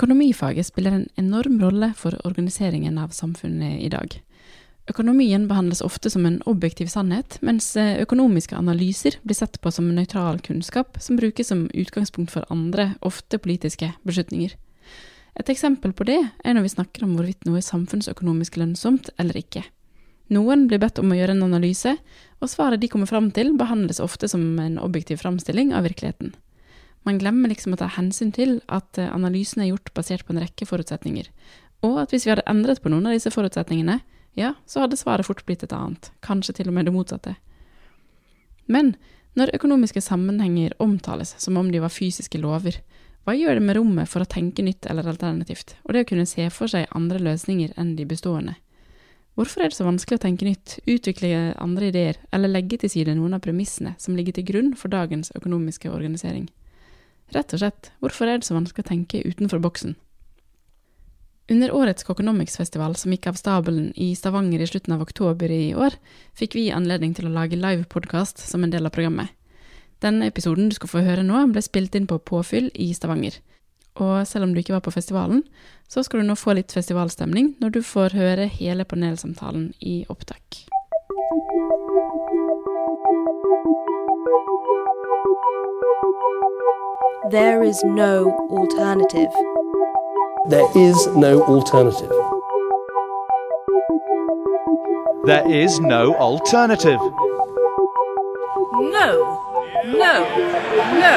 Økonomifaget spiller en enorm rolle for organiseringen av samfunnet i dag. Økonomien behandles ofte som en objektiv sannhet, mens eh, økonomiske analyser blir sett på som nøytral kunnskap som brukes som utgangspunkt for andre, ofte politiske, beslutninger. Et eksempel på det er når vi snakker om hvorvidt noe er samfunnsøkonomisk lønnsomt eller ikke. Noen blir bedt om å gjøre en analyse, og svaret de kommer fram til, behandles ofte som en objektiv framstilling av virkeligheten. Man glemmer liksom å ta hensyn til at eh, analysen er gjort basert på en rekke forutsetninger, og at hvis vi hadde endret på noen av disse forutsetningene, ja, så hadde svaret fort blitt et annet, kanskje til og med det motsatte. Men når økonomiske sammenhenger omtales som om de var fysiske lover, hva gjør det med rommet for å tenke nytt eller alternativt, og det å kunne se for seg andre løsninger enn de bestående? Hvorfor er det så vanskelig å tenke nytt, utvikle andre ideer, eller legge til side noen av premissene som ligger til grunn for dagens økonomiske organisering? Rett og slett, hvorfor er det så vanskelig å tenke utenfor boksen? Under årets Kokonomics-festival, som gikk av stabelen i Stavanger i slutten av oktober i år, fikk vi anledning til å lage livepodkast som en del av programmet. Denne episoden du skal få høre nå, ble spilt inn på Påfyll i Stavanger. Og selv om du ikke var på festivalen, så skal du nå få litt festivalstemning når du får høre hele panelsamtalen i opptak. There is no alternative. There is no alternative. There is no alternative. No, no, no.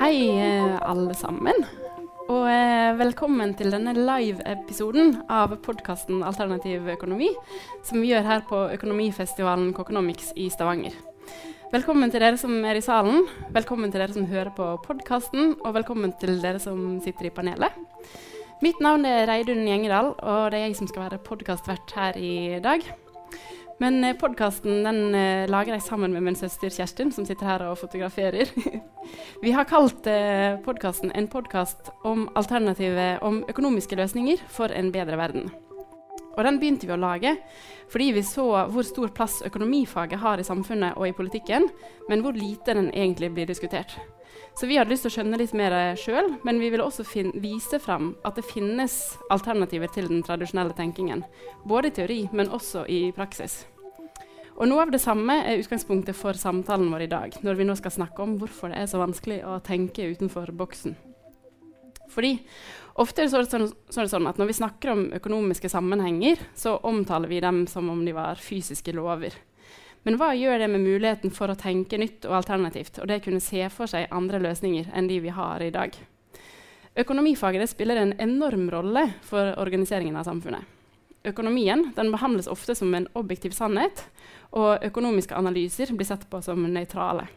Hei, eh, alle sammen. Og eh, velkommen til denne live-episoden av podkasten Alternativ økonomi, som vi gjør her på økonomifestivalen Kokonomics i Stavanger. Velkommen til dere som er i salen, velkommen til dere som hører på podkasten, og velkommen til dere som sitter i panelet. Mitt navn er Reidun Gjengedal, og det er jeg som skal være podkastvert her i dag. Men eh, podkasten eh, lager jeg sammen med min søster Kjerstin, som sitter her og fotograferer. Vi har kalt eh, podkasten en podkast om alternative om økonomiske løsninger for en bedre verden. Og den begynte vi å lage fordi vi så hvor stor plass økonomifaget har i samfunnet og i politikken, men hvor lite den egentlig blir diskutert. Så vi hadde lyst til å skjønne litt mer sjøl, men vi ville også vise fram at det finnes alternativer til den tradisjonelle tenkingen. Både i teori, men også i praksis. Og Noe av det samme er utgangspunktet for samtalen vår i dag, når vi nå skal snakke om hvorfor det er så vanskelig å tenke utenfor boksen. Fordi ofte er det sånn, så er det sånn at når vi snakker om økonomiske sammenhenger, så omtaler vi dem som om de var fysiske lover. Men hva gjør det med muligheten for å tenke nytt og alternativt, og det kunne se for seg andre løsninger enn de vi har i dag? Økonomifaget spiller en enorm rolle for organiseringen av samfunnet. Økonomien behandles ofte som en objektiv sannhet, og økonomiske analyser blir sett på som nøytrale.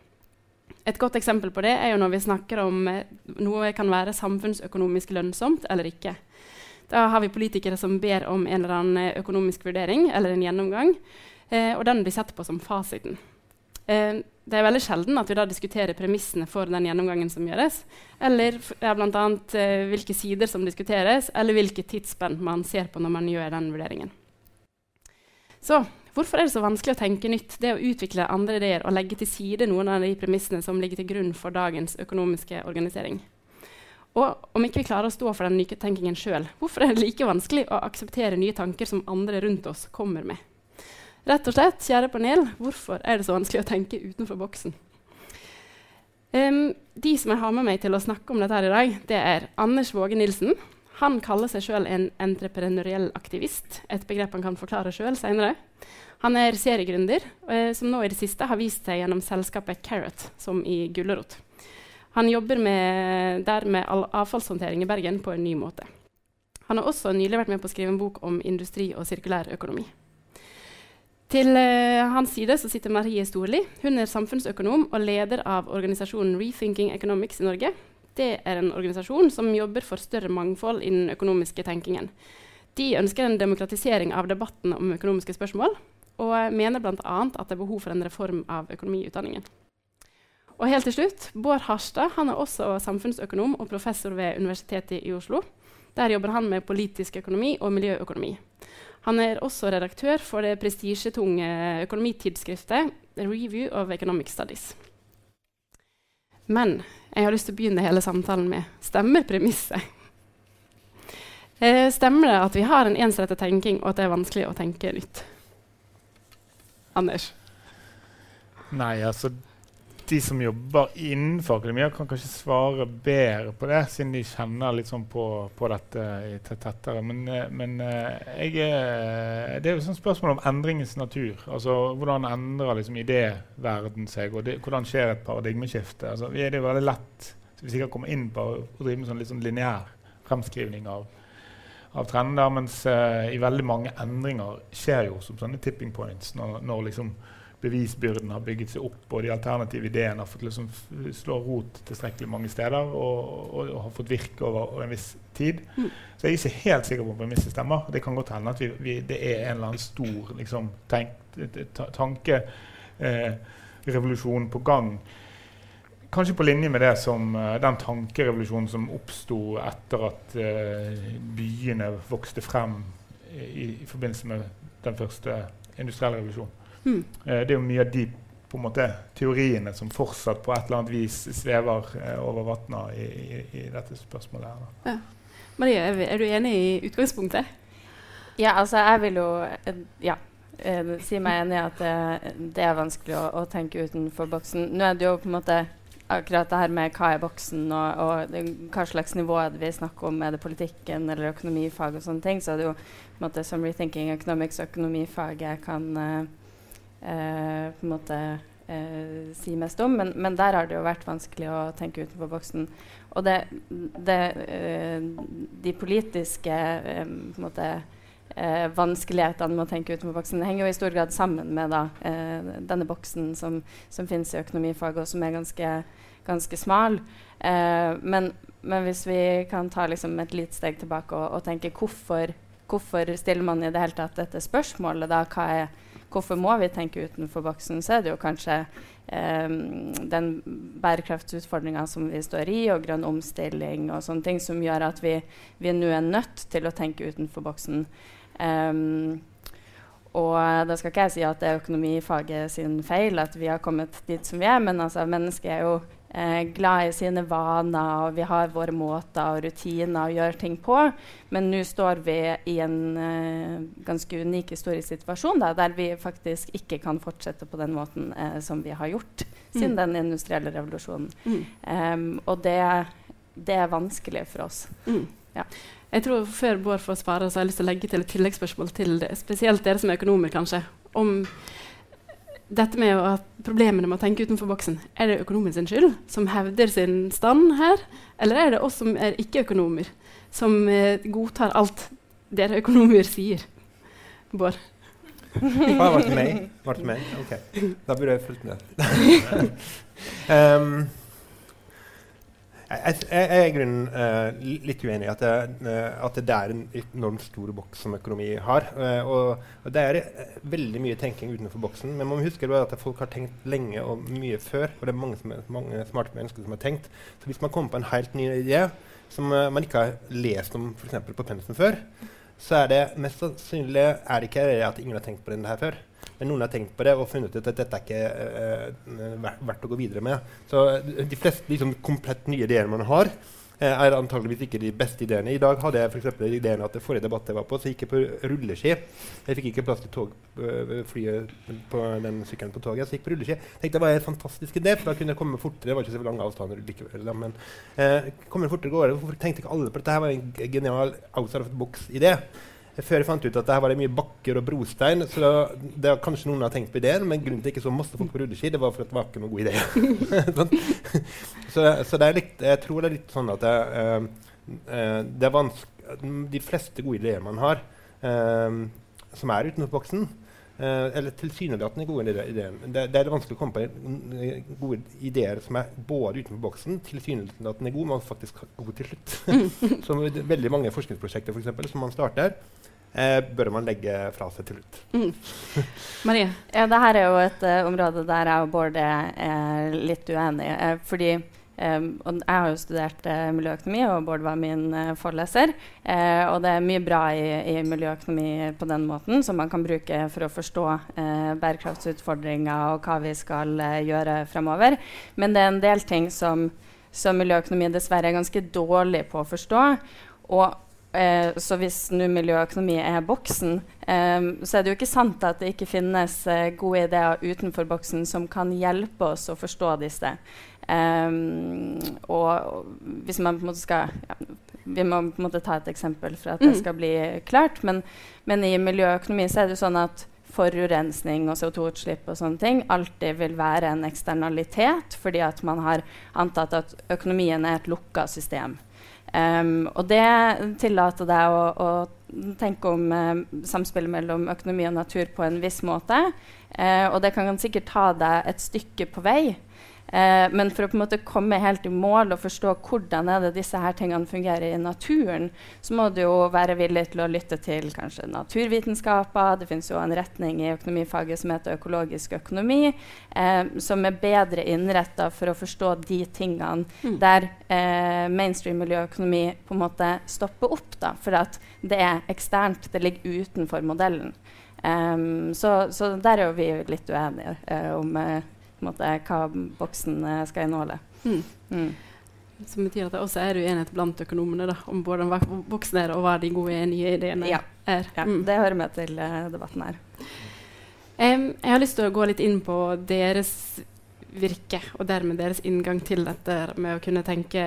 Et godt eksempel på det er når vi snakker om eh, noe kan være samfunnsøkonomisk lønnsomt eller ikke. Da har vi politikere som ber om en eller annen eh, økonomisk vurdering eller en gjennomgang, eh, og den blir sett på som fasiten. Eh, det er veldig sjelden at vi da diskuterer premissene for den gjennomgangen som gjøres, eller ja, bl.a. Eh, hvilke sider som diskuteres, eller hvilke tidsspenn man ser på når man gjør den vurderingen. Så Hvorfor er det så vanskelig å tenke nytt, det å utvikle andre ideer og legge til side noen av de premissene som ligger til grunn for dagens økonomiske organisering? Og om ikke vi klarer å stå for den nytenkingen sjøl, hvorfor er det like vanskelig å akseptere nye tanker som andre rundt oss kommer med? Rett og slett, kjære panel, hvorfor er det så vanskelig å tenke utenfor boksen? Um, de som jeg har med meg til å snakke om dette her i dag, det er Anders Våge Nilsen. Han kaller seg sjøl en entreprenøriell aktivist, et begrep han kan forklare sjøl seinere. Han er seriegründer, eh, som nå i det siste har vist seg gjennom selskapet Carrot, som i gulrot. Han jobber med, der med avfallshåndtering i Bergen på en ny måte. Han har også nylig vært med på å skrive en bok om industri og sirkulær økonomi. Til uh, hans side sitter Marie Storli. Hun er samfunnsøkonom og leder av organisasjonen Rethinking Economics i Norge. Det er en organisasjon som jobber for større mangfold i den økonomiske tenkingen. De ønsker en demokratisering av debatten om økonomiske spørsmål, og mener bl.a. at det er behov for en reform av økonomiutdanningen. Og helt til slutt, Bård Harstad han er også samfunnsøkonom og professor ved Universitetet i Oslo. Der jobber han med politisk økonomi og miljøøkonomi. Han er også redaktør for det prestisjetunge økonomitidsskriftet Review of Economic Studies. Men jeg har lyst til å begynne hele samtalen med stemmer premisset. Eh, stemmer det at vi har en ensrettet tenking, og at det er vanskelig å tenke nytt? Anders? Nei, altså De som jobber innenfor akademia, kan kanskje svare bedre på det, siden de kjenner litt sånn på, på dette tettere. Men, eh, men eh, jeg er, det er jo et spørsmål om endringens natur. Altså Hvordan endrer liksom idéverden seg, og det, hvordan skjer et paradigmeskifte? Altså, vi er det jo veldig lett så vi sikkert kommer inn på å drive med sånn litt sånn lineær fremskrivning av, av trender, mens uh, i veldig mange endringer skjer jo som sånne tipping points når, når liksom bevisbyrden har bygget seg opp, og de alternative ideene har fått liksom slå rot tilstrekkelig mange steder og, og, og har fått virke over, over en viss tid. Mm. Så jeg er ikke helt sikker på om premisset stemmer. Det kan godt hende at vi, vi, det er en eller annen stor liksom, tankerevolusjon ta- tankerevolusjon på gang. Kanskje på linje med det som, eh, den tankerevolusjonen som oppsto etter at eh, byene vokste frem i, i forbindelse med den første industrielle revolusjonen. Mm. Eh, det er jo mye av de på en måte, teoriene som fortsatt på et eller annet vis svever eh, over vanna i, i, i dette spørsmålet. her. Ja. Marie, er, du enig i utgangspunktet? Ja, altså jeg vil jo eh, ja, eh, si meg enig i at det, det er vanskelig å, å tenke utenfor boksen. Nå er det jo på en måte akkurat det her med hva er boksen, og, og det, hva slags nivå er det vi snakker om. Er det politikken eller økonomifag og sånne ting? Så er det jo på en måte som Rethinking Economics og økonomifaget kan eh, på en måte eh, si mest om. Men, men der har det jo vært vanskelig å tenke utenfor boksen. Og det, det, eh, de politiske eh, måte, eh, vanskelighetene med å tenke utenfor boksen det henger jo i stor grad sammen med da, eh, denne boksen som, som finnes i økonomifaget, og som er ganske, ganske smal. Eh, men, men hvis vi kan ta liksom, et lite steg tilbake og, og tenke hvorfor, hvorfor stiller man i det hele tatt dette spørsmålet? da, hva er Hvorfor må vi tenke utenfor boksen? Så er det jo kanskje eh, den bærekraftsutfordringa som vi står i, og grønn omstilling og sånne ting, som gjør at vi, vi nå er nødt til å tenke utenfor boksen. Um, og da skal ikke jeg si at det er økonomifaget sin feil at vi har kommet dit som vi er, men altså, mennesket er jo eh, glad i sine vaner, og vi har våre måter og rutiner å gjøre ting på. Men nå står vi i en eh, ganske unik historisk situasjon da, der vi faktisk ikke kan fortsette på den måten eh, som vi har gjort siden Mm. den industrielle revolusjonen. Mm. Um, og det, det er vanskelig for oss. Mm. Ja. Jeg tror Før Bård får svare, så har jeg lyst til å legge til et tilleggsspørsmål til det. Spesielt dere som er økonomer, kanskje. Om dette med at problemene med å tenke utenfor boksen. Er det økonomen sin skyld, som hevder sin stand her? Eller er det oss som er ikke-økonomer, som eh, godtar alt dere økonomer sier? Bård? Ah, det meg? Var meg? Ok, da burde jeg fulgt med. um, jeg, jeg, jeg er i grunnen uh, litt uenig i at, eh, at det er en enormt stor boks som økonomi har. Uh, og, og det er veldig mye tenking utenfor boksen. Men man må huske at folk har tenkt lenge og mye før. Og det er mange, mange smarte mennesker som har tenkt. Så hvis man kommer på en helt ny idé som man ikke har lest om eksempel på pensum før, så er det mest sannsynlig er det ikke at ingen har tenkt på den her før. Men noen har tenkt på det og funnet ut at dette er ikke eh, verdt å gå videre med. Så eh, de fleste liksom, komplett nye ideer man har, eh, er antageligvis ikke de beste ideene. I dag hadde jeg eksempel ideen at det forrige debatt jeg var på, så gikk jeg på rulleski. Jeg fikk ikke plass til tog, øh, flyet på den sykkelen på toget, så jeg gikk på rulleski. Tenkte det var en fantastisk idé, for da kunne jeg komme fortere. Det var ikke så lange avstander likevel. Men eh, komme fortere gårde. Hvorfor tenkte ikke alle på dette? Det var en genial outside of the box-idé. Før jeg fant ut at det her var det mye bakker og brostein. Så det var kanskje noen har tenkt på ideen, men grunnen til ikke så masse folk på rulleski, det var for at det var ikke noen god idé. sånn. så, så litt, jeg tror det er litt sånn at det, eh, eh, det er vanskelig De fleste gode ideer man har, eh, som er utenfor boksen, eh, eller tilsynelatende gode ideer det, det er vanskelig å komme på gode ideer som er både utenfor boksen, tilsynelatende gode, men faktisk gode til slutt. som veldig mange forskningsprosjekter for eksempel, som man starter, eh, bør man legge fra seg til slutt. Mm. Marie? Ja, det her er jo et uh, område der jeg og Bård er, er litt uenige. eh, fordi Um, og jeg har jo studert uh, miljøøkonomi, og Bård var min uh, foreleser. Uh, og det er mye bra i, i, miljøøkonomi på den måten, som man kan bruke for å forstå bærekraftsutfordringer og hva vi skal gjøre fremover. Men det er en del ting som, som miljøøkonomi dessverre er ganske dårlig på å forstå. Og Eh, så hvis nå miljøøkonomi er boksen, eh, så er det jo ikke sant at det ikke finnes eh, gode ideer utenfor boksen som kan hjelpe oss å forstå disse. Um, og hvis man på en måte skal ja, Vi må på en måte ta et eksempel for at det mm. skal bli klart. Men, men i miljøøkonomi så er det jo sånn at forurensning og CO2-utslipp og sånne ting alltid vil være en eksternalitet, fordi at man har antatt at økonomien er et lukka system. Um, og det tillater deg å, å tenke om eh, samspillet mellom økonomi og natur på en viss måte. Eh, og det kan sikkert ta deg et stykke på vei. Eh, men for å på en måte komme helt i mål og forstå hvordan er det disse her tingene fungerer i naturen, så må du jo være villig til å lytte til kanskje naturvitenskaper. Det fins jo en retning i økonomifaget som heter økologisk økonomi, eh, som er bedre innretta for å forstå de tingene mm. der eh, mainstream miljøøkonomi på en måte stopper opp. da, For at det er eksternt, det ligger utenfor modellen. Um, så, så, der er jo vi litt uenige uh, om uh, måte, hva boksen eh, skal inneholde. Mm. Mm. Som betyr at det også er uenighet blant økonomene da, om hva boksen er, og hva de gode nye ideene ja. er. Ja, mm. Det hører med til uh, debatten her. Um, jeg har lyst til å gå litt inn på deres virke, og dermed deres inngang til dette med å kunne tenke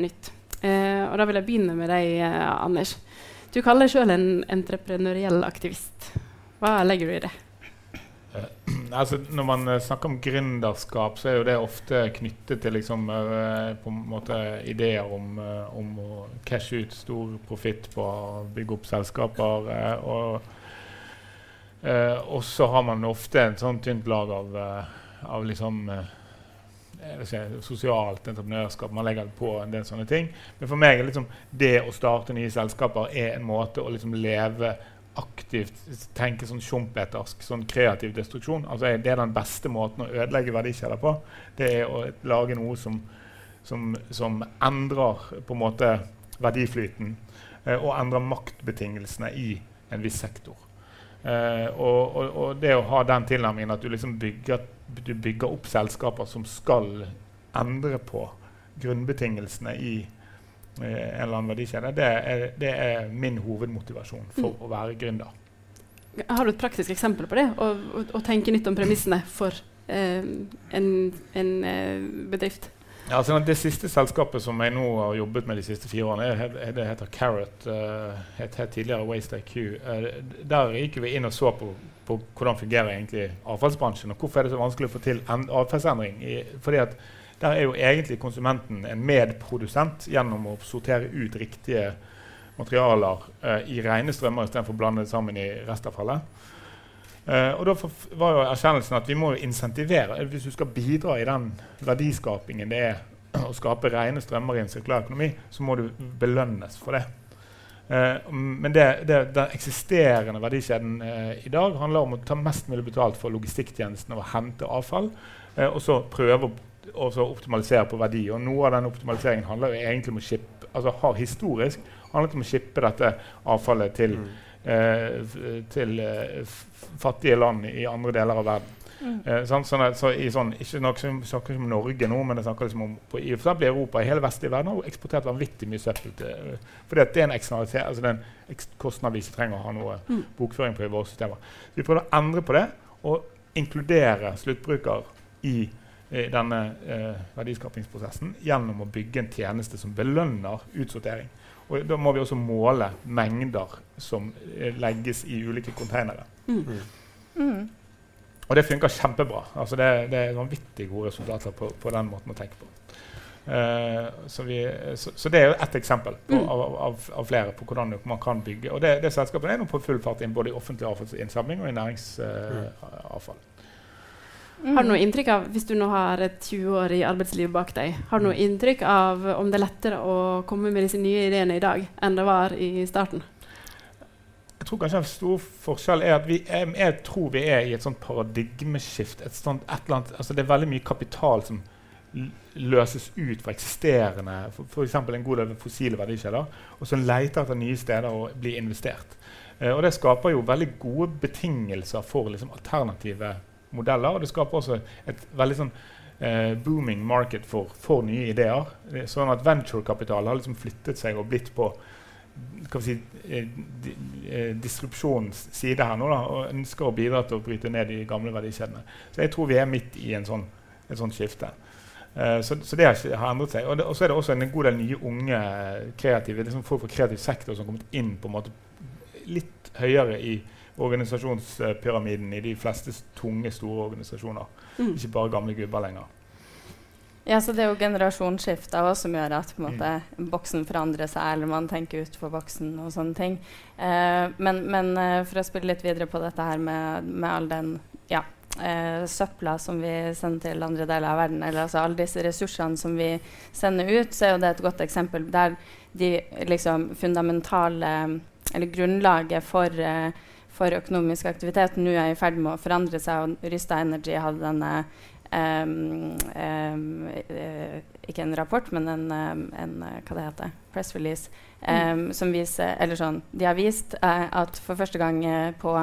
nytt. Uh, og da vil jeg begynne med deg, uh, Anders. Du kaller deg sjøl en entreprenøriell aktivist. Hva legger du i det? altså, når man uh, snakker om gründerskap, så er jo det ofte knyttet til liksom, uh, på en måte ideer om, om å cashe ut stor profitt på å bygge opp selskaper. og og så har man ofte en sånn tynt lag av, av liksom si, sosialt entreprenørskap. Man legger på en del sånne ting. Men for meg er liksom det å starte nye selskaper er en måte å liksom leve aktivt tenke sånn schumpetersk, sånn kreativ destruksjon. Altså, det er den beste måten å ødelegge verdikjeder på. Det er å lage noe som, som, som endrer på en måte verdiflyten eh, og endrer maktbetingelsene i en viss sektor. Eh, og, og, og, det å ha den tilnærmingen at du liksom bygger, du bygger opp selskaper som skal endre på grunnbetingelsene i en eller annen verdikjede, det er, det er min hovedmotivasjon for mm. å være gründer. Har du et praktisk eksempel på det? Å, å, å tenke nytt om premissene for eh, en, en eh, bedrift? Ja, altså det siste selskapet som jeg nå har jobbet med de siste fire årene, er, det heter Carrot. Uh, het, het tidligere Waste IQ. Uh, der gikk vi inn og så på, på hvordan fungerer egentlig avfallsbransjen. Og hvorfor er det så vanskelig å få til atferdsendring? Fordi at der er jo egentlig konsumenten en medprodusent gjennom å sortere ut riktige materialer uh, i rene strømmer istedenfor å blande det sammen i restavfallet. Uh, og da var jo erkjennelsen at vi må insentivere. Hvis du skal bidra i den verdiskapingen det er å skape rene strømmer i en sirkulær økonomi, så må du belønnes for det. Uh, men det, det, den eksisterende verdikjeden uh, i dag handler om å ta mest mulig betalt for logistikktjenesten og hente avfall, uh, og så prøve å og så optimalisere på verdi. Og noe av den optimaliseringen handler jo egentlig om å shippe, altså har historisk handlet om å shippe dette avfallet til, mm. eh, til eh, fattige land i andre deler av verden. Mm. Eh, sånn, sånn, så i sånn, ikke snakker om Norge nå, men jeg snakker liksom om på, i for Europa i hele vestlige verden har eksportert vanvittig mye søppel. til, fordi det er en eksternalitet, altså det er en kostnad vi ikke trenger å ha noe mm. bokføring på i våre systemer. Så vi prøver å endre på det og inkludere sluttbruker i i denne eh, verdiskapingsprosessen gjennom å bygge en tjeneste som belønner utsortering. Og Da må vi også måle mengder som eh, legges i ulike konteinere. Mm. Mm. Og det funker kjempebra. Altså det, det, er vanvittig gode resultater på, på, den måten å tenke på. Uh, så, vi, så, så, det er jo ett eksempel på, mm. av, av, av, flere på hvordan man kan bygge. Og det, det selskapet er nå på full fart inn både i offentlig avfallsinnsamling og i næringsavfall. Mm. Har du noe inntrykk av, Hvis du nå har et 20 år i arbeidslivet bak deg, har du noe inntrykk av om det er lettere å komme med disse nye ideene i dag enn det var i starten? Jeg tror kanskje en stor forskjell er at vi, er, jeg tror vi er i et sånt paradigmeskift. Et sånt, et eller annet, altså det er veldig mye kapital som løses ut fra eksisterende f.eks. en god del fossile verdikjeder, og som leter etter nye steder å bli investert. Eh, og Det skaper jo veldig gode betingelser for liksom, alternative modeller. Og det skaper også et veldig sånn eh, booming market for, for nye ideer. Er Sånn at Venturekapital har liksom flyttet seg og blitt på skal vi si, eh, di, eh, side her nå da, og ønsker å bidra til å bryte ned de gamle verdikjedene. Så jeg tror vi er midt i en sånn, et sånt skifte. Eh, så, så det har, har endret seg. Og, så er det også en god del nye unge kreative liksom folk fra kreativ sektor som har kommet inn på en måte litt høyere i organisasjonspyramiden i de fleste tunge, store organisasjoner. Mm. Ikke bare gamle gubber lenger. Ja, så Det er jo generasjonsskifter også som gjør at på en måte, boksen forandrer seg, eller man tenker utenfor boksen og sånne ting. Eh, men men eh, for å spille litt videre på dette her med, med all den ja, eh, søpla som vi sender til andre deler av verden, eller altså alle disse ressursene som vi sender ut, så er jo det et godt eksempel der de liksom fundamentale Eller grunnlaget for eh, for økonomisk aktivitet nå er i ferd med å forandre seg. og Rysta Energy hadde denne um, eh, Ikke en rapport, men en, en eh, hva det heter, press release. em, Som viser Eller sånn De har vist uh, at for første gang uh, på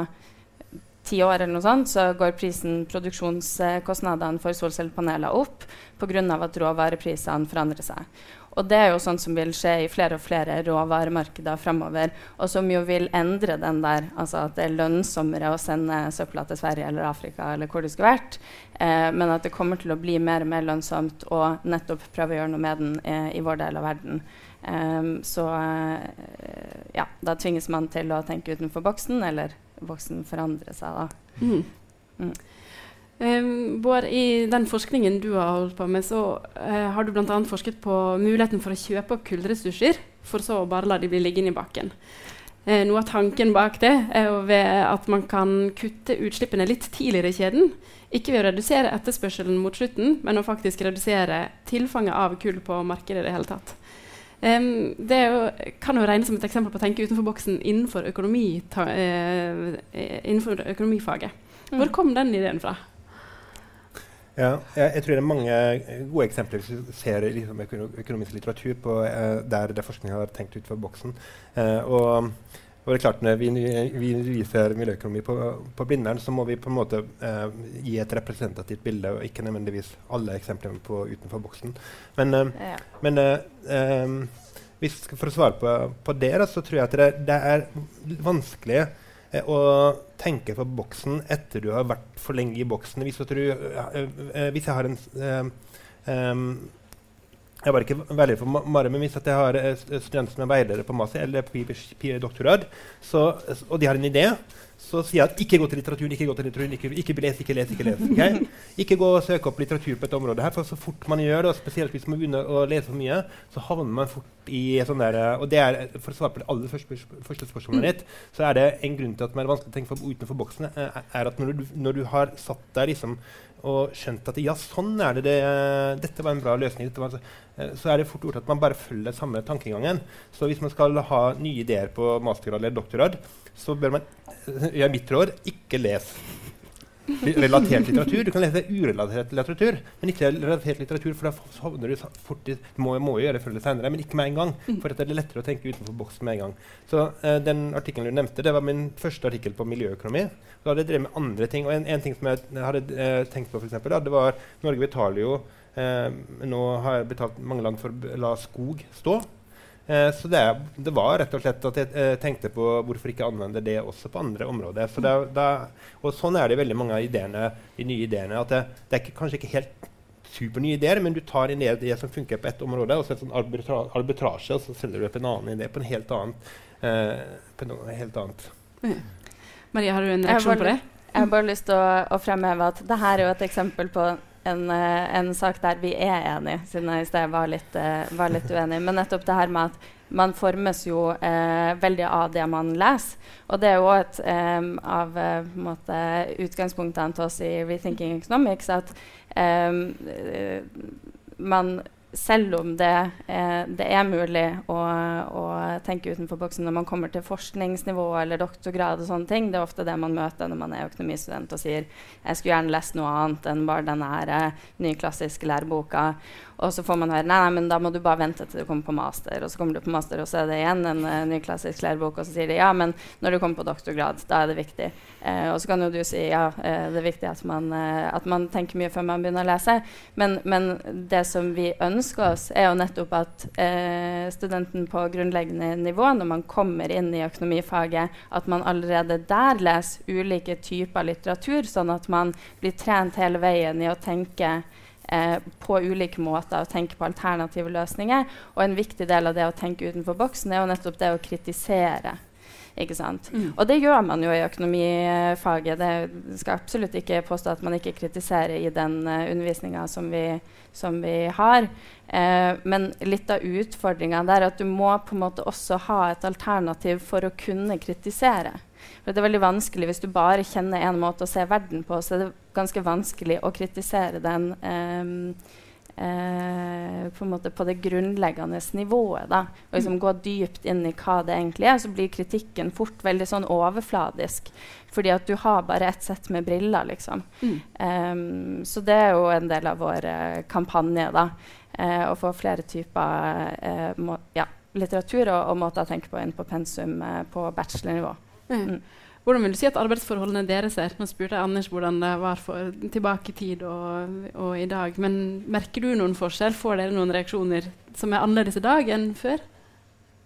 ti år eller noe sånt, så går prisen, produksjonskostnadene for solcellepaneler opp pga. at råvareprisene forandrer seg. Og det er jo sånn som vil skje i flere og flere råvaremarkeder framover, og som jo vil endre den der, altså at det er lønnsommere å sende søpla til Sverige eller Afrika eller hvor det skulle vært, eh, men at det kommer til å bli mer og mer lønnsomt å nettopp prøve å gjøre noe med den eh, i vår del av verden. Um, så eh, ja, da tvinges man til å tenke utenfor boksen, eller boksen forandrer seg, da. Mm. Mm. Um, Bård, I den forskningen du har holdt på med, så uh, har du bl.a. forsket på muligheten for å kjøpe opp kullressurser, for så å bare la de bli liggende i bakken. Uh, noe av tanken bak det er jo ved at man kan kutte utslippene litt tidligere i kjeden. Ikke ved å redusere etterspørselen mot slutten, men å faktisk redusere tilfanget av kull på markedet i det hele tatt. Um, det jo, kan jo regnes som et eksempel på å tenke utenfor boksen innenfor, økonomi, ta, uh, innenfor økonomifaget. Hvor kom den ideen fra? Ja, jeg, jeg tror det er mange gode eksempler hvis du ser liksom, økonomisk litteratur på, eh, der der forskning har tenkt utenfor boksen. Eh, og, og det er klart Når vi, vi viser miljøøkonomi på, på Blindern, så må vi på en måte eh, gi et representativt bilde, og ikke nødvendigvis alle eksemplene på utenfor boksen. Men, eh, Ja. men eh, eh, hvis, for å svare på, på det, da, så tror jeg at det, det er vanskelig eh, å tenke på boksen etter du har vært for lenge i boksen. Hvis, du, eh, eh, hvis jeg har en em, jeg var ikke veileder for Ma- Mare, men hvis jeg har eh, studenter som er veiledere på master eller på doktorgrad, og de har en idé, så sier jeg at ikke gå til litteraturen, ikke gå til litteraturen, ikke, ikke les, ikke les. Ikke les, ok? Ikke gå og søke opp litteratur på dette området. her, for Så fort man gjør det, og spesielt hvis man begynner å lese for mye, så havner man fort i sånn der eh, Og det er, for å svare på det aller første, første spørsmålet ditt, så er det en grunn til at det er vanskelig å tenke for, utenfor boksen, eh, er at når du, når du har satt deg liksom og skjønt at ja, sånn er det, det dette var en bra løsning, var, eh, så er det fort gjort at man bare følger samme tankegangen. Så hvis man skal ha nye ideer på mastergrad eller doktorgrad, så bør man i mitt råd ikke les relatert litteratur. Du kan lese urelatert litteratur, men ikke relatert litteratur, for da havner du fort i Du må, må gjøre det før eller senere, men ikke med en gang. For at det er lettere å tenke utenfor boksen med en gang. Så eh, den artikkelen du nevnte, det var min første artikkel på miljøøkonomi. Da hadde jeg drevet med andre ting. Og en, en ting som jeg hadde eh, tenkt på, for eksempel, da, det var Norge betaler jo eh, Nå har jeg betalt mange land for å la skog stå. Eh, så det, det var rett og slett at jeg eh, tenkte på hvorfor ikke anvende det også på andre områder. Så det, det, og sånn er det veldig mange av ideene, de nye ideene. At det, det er ikke, kanskje ikke helt supernye ideer, men du tar en idé som funker på ett område, og så en sånn arbitra arbitrasje, og så selger du opp en annen idé på en helt annet. Eh, på noe helt annet. Maria, har du en reaksjon på det? Jeg har bare lyst til å, å fremheve at dette er jo et eksempel på en, eh, en sak der vi er enige, siden jeg i sted var litt, eh, var litt uenig. Men nettopp det her med at man formes jo eh, veldig av det man leser. Og det er jo et eh, av eh, måte, utgangspunktene til oss i Rethinking Economics at eh, man selv om det, eh, det er mulig å, å, tenke utenfor boksen når man kommer til forskningsnivå eller doktorgrad, og sånne ting, det er ofte det man møter når man er økonomistudent og sier jeg skulle gjerne lest noe annet enn bare den nye nyklassiske læreboka. Og så får man høre nei, nei, men da må du bare vente til du kommer på master. Og så kommer du på master, og så er det igjen en uh, ny klassisk lærebok, og så sier de ja, men når du kommer på doktorgrad, da er det viktig. Uh, og så kan jo du si ja, uh, det er viktig at man, at man, tenker mye før man begynner å lese. Men, men, det som vi ønsker oss, er jo nettopp at studenten på grunnleggende nivå, når man kommer inn i økonomifaget, at man allerede der leser ulike typer litteratur, sånn at man blir trent hele veien i å tenke eh, på ulike måter å tenke på alternative løsninger. Og en viktig del av det å tenke utenfor boksen er jo nettopp det å kritisere. Ikke sant? Mm. Og det gjør man jo i økonomifaget. Det skal absolutt ikke påstå at man ikke kritiserer i den uh, undervisninga som, som, vi har. Eh, men litt av utfordringa er at du må på en måte også ha et alternativ for å kunne kritisere. For det er veldig vanskelig Hvis du bare kjenner én måte å se verden på, så er det ganske vanskelig å kritisere den um, uh, på, på, det grunnleggende nivået. Da. Og liksom gå dypt inn i hva det egentlig er, så blir kritikken fort veldig sånn overfladisk. Fordi at du har bare ett sett med briller, liksom. Mm. Um, så det er jo en del av vår uh, kampanje, da. Uh, å få flere typer ja, litteratur og, og, måter å tenke på inn på pensum på bachelornivå. Mm. Hvordan vil du si at arbeidsforholdene deres er? Nå spurte jeg Anders hvordan det var for, tilbake i tid og, og, i dag. Men merker du noen forskjell? Får dere noen reaksjoner som er annerledes i dag enn før?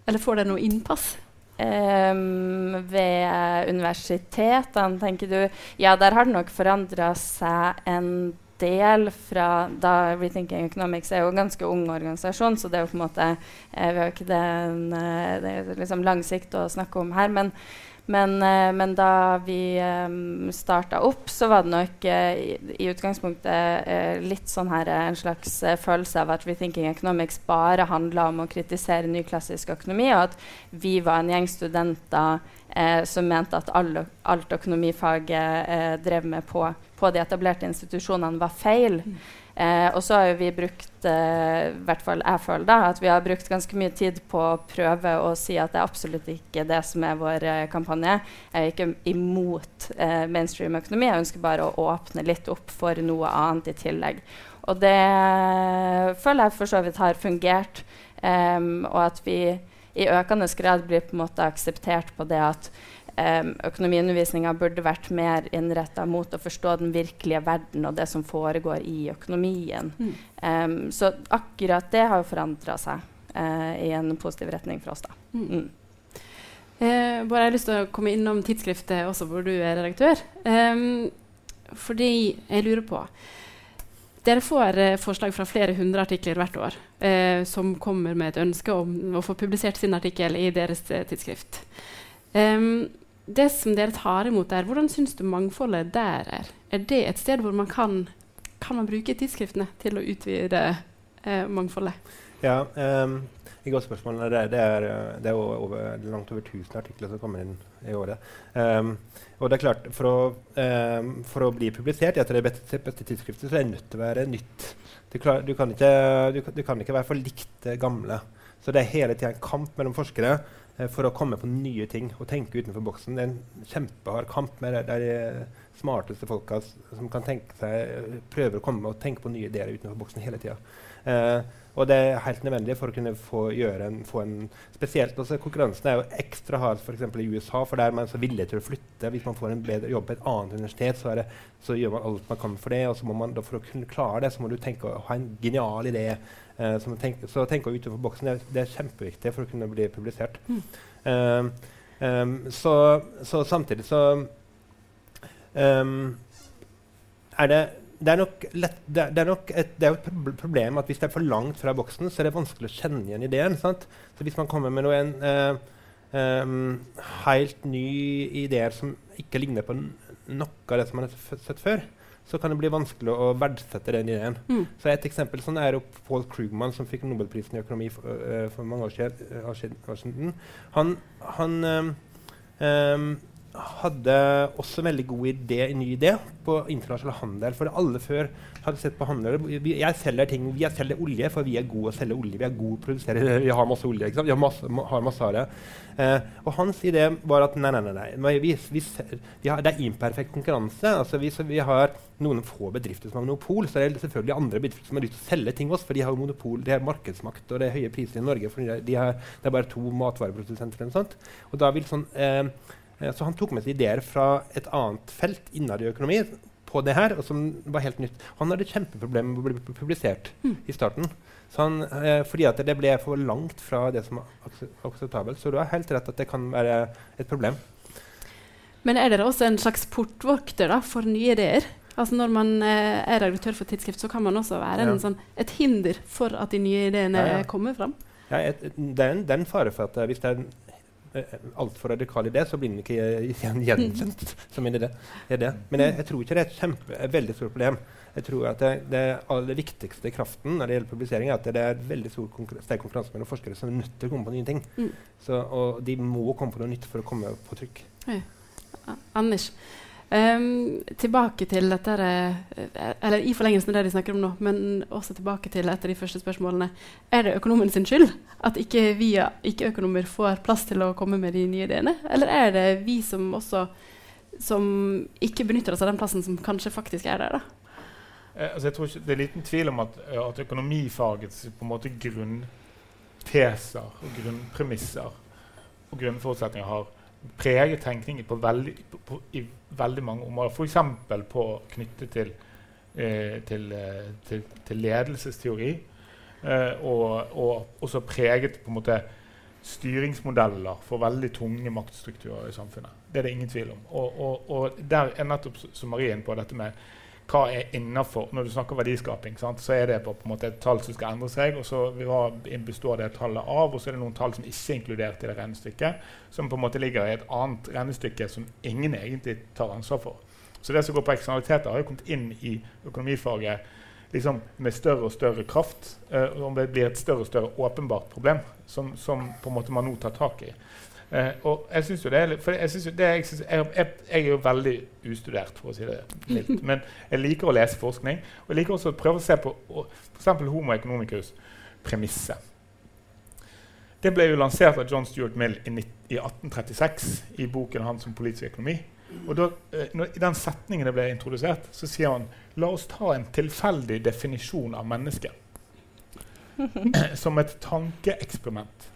Eller får dere noe innpass? Um, ved universitetene, tenker du? Ja, der har det nok forandra seg en del fra da Rethinking Economics er jo en ganske ung organisasjon, så det er jo på en måte eh, Vi har ikke den, eh, det liksom lang sikt å snakke om her. men men, eh, men, da vi um, eh, starta opp, så var det nok uh, i, i, utgangspunktet uh, litt sånn her en slags uh, følelse av at Rethinking Economics bare handla om å kritisere nyklassisk økonomi, og at vi var en gjeng studenter som mente at all, alt økonomifaget drev med på, på de etablerte institusjonene, var feil. Mm. Eh, og så har vi brukt eh, hvert fall jeg føler da, at vi har brukt ganske mye tid på å prøve å si at det er absolutt ikke det som er vår eh, kampanje. Jeg er ikke imot eh, mainstream økonomi, jeg ønsker bare å åpne litt opp for noe annet i tillegg. Og det føler jeg for så vidt har fungert, um, og at vi i økende grad blir på en måte akseptert på det at um, økonomiundervisninga burde vært mer innretta mot å forstå den virkelige verden og det som foregår i økonomien. Mm. Um, så akkurat det har jo forandra seg uh, i en positiv retning for oss. da. Mm. Mm. Eh, bare jeg har lyst til å komme innom tidsskriftet også, hvor du er redaktør. Um, fordi jeg lurer på Dere får eh, forslag fra flere hundre artikler hvert år eh, som kommer med et ønske om å få publisert sin artikkel i deres eh, tidsskrift. Um, det som dere tar imot der, hvordan syns du mangfoldet der er? Er det et sted hvor man kan, kan man bruke tidsskriftene til å utvide eh, mangfoldet? Ja, um, et godt spørsmål. Det, det, er, det er over, langt over 1000 artikler som kommer inn i året. Um, og det er klart, For å, um, for å bli publisert i et av de beste, beste tidsskriftene, så er det nødt til å være nytt. Du, klar, du, kan ikke, du, du, kan ikke, være for likt det gamle. Så det er hele tida en kamp mellom forskere Eh, for å komme på nye ting og tenke utenfor boksen. Det er en kjempehard kamp med de, de smarteste folka som kan tenke seg, prøver å komme og tenke på nye ideer utenfor boksen hele tida. Eh, og det er helt nødvendig for å kunne få en, få en Spesielt også Konkurransen er jo ekstra hard f.eks. i USA, for der er man så villig til å flytte. Hvis man får en bedre jobb på et annet universitet, så, det, så gjør man alt man kan for det. Og så må man, for å kunne klare det, så må du tenke å ha en genial idé Uh, tenk, så tenke utenfor boksen det, det, er kjempeviktig for å kunne bli publisert. Mm. Um, um, så, så, samtidig så um, er det det er, nok lett, det, det, er nok et, det er et problem at hvis det er for langt fra boksen, så er det vanskelig å kjenne igjen ideen. Sant? Så hvis man kommer med noen uh, um, helt nye ideer som ikke ligner på noe av det som man har sett før, så kan det bli vanskelig å verdsette den ideen. Mm. Så Et eksempel sånn er Paul Krugman, som fikk Nobelprisen i økonomi for, uh, for mange år siden. År siden. Han, han um, um, hadde også en veldig god idé, en ny idé på internasjonal handel. For alle før hadde sett på handel vi, Jeg selger ting, vi selger olje, for vi er gode å selge olje. Vi er gode å produsere, vi har masse olje. ikke sant? Vi har masse, ma, har masse av det. Eh, og hans idé var at nei, nei, nei, nei. Vi, vi, vi har, det er imperfekt konkurranse. altså Hvis vi har noen få bedrifter som har monopol, så er det selvfølgelig andre bedrifter som har lyst til å selge ting oss, for de har monopol, de har markedsmakt og det er høye priser i Norge. for de, Det er bare to matvareprodusenter. eller sånt. Og da vil sånn... Eh, så han tok med seg ideer fra et annet felt innad i økonomi på det her, og som var helt nytt. Han hadde kjempeproblemer med å bli publisert mm. i starten. Han, eh, fordi at det ble for langt fra det som var akseptabelt. Så du har helt rett at det kan være et problem. Men er dere også en slags portvokter da, for nye ideer? Altså Når man eh, er redaktør for tidsskrift, så kan man også være ja. sånn, et hinder for at de nye ideene ja, ja. kommer fram? Ja, et, et, det, er en, det, er en, fare for at uh, hvis det er Eh, altfor radikal idé, så blir den ikke gjenkjent som en idé. Det. Men jeg, jeg, tror ikke det er et, kjempe, et veldig stort problem. Jeg tror at det, det aller viktigste kraften når det gjelder publisering, er at det er veldig stor konkur sterk konkurranse mellom forskere som er nødt til å komme på nye ting. Mm. Så, og de må komme på noe nytt for å komme på trykk. Ja. Anders, Um, tilbake til dette eh, Eller i forlengelsen av det de snakker om nå, men også tilbake til et av de første spørsmålene. Er det økonomen sin skyld at ikke vi ikke-økonomer får plass til å komme med de nye ideene? Eller er det vi som også som ikke benytter oss av den plassen som kanskje faktisk er der? da? Eh, altså jeg tror ikke, Det er liten tvil om at, at økonomifagets på en måte grunnteser og grunnpremisser og grunnforutsetninger har preget tenkningen på veldig, på, i veldig mange områder. F.eks. på knyttet til, eh, til, eh, til, til, ledelsesteori. Eh, og, og, også preget på en måte styringsmodeller for veldig tunge maktstrukturer i samfunnet. Det er det ingen tvil om. Og, og, og der er nettopp som Marie inne på dette med hva er innafor Når du snakker verdiskaping, sant, så er det på, på, en måte et tall som skal endre seg. og så består det tallet av, og så er det noen tall som ikke er inkludert i det regnestykket, som på en måte ligger i et annet regnestykke som ingen egentlig tar ansvar for. Så det som går på eksternaliteter, har jo kommet inn i økonomifaget liksom med større og større kraft. Eh, og det blir et større og større åpenbart problem som, som på en måte man nå tar tak i. Uh, og jeg synes jo det er for jeg, synes jo det, jeg, synes, jeg, jeg, jeg, er jo veldig ustudert, for å si det mildt. Men jeg liker å lese forskning. Og jeg liker også å prøve å se på f.eks. Homo economicus' premisse. Det ble jo lansert av John Stuart Mill i, i 1836 i boken hans om politisk økonomi. Og da, uh, når, I den setningen det ble introdusert, så sier han la oss ta en tilfeldig definisjon av mennesket som et tankeeksperiment.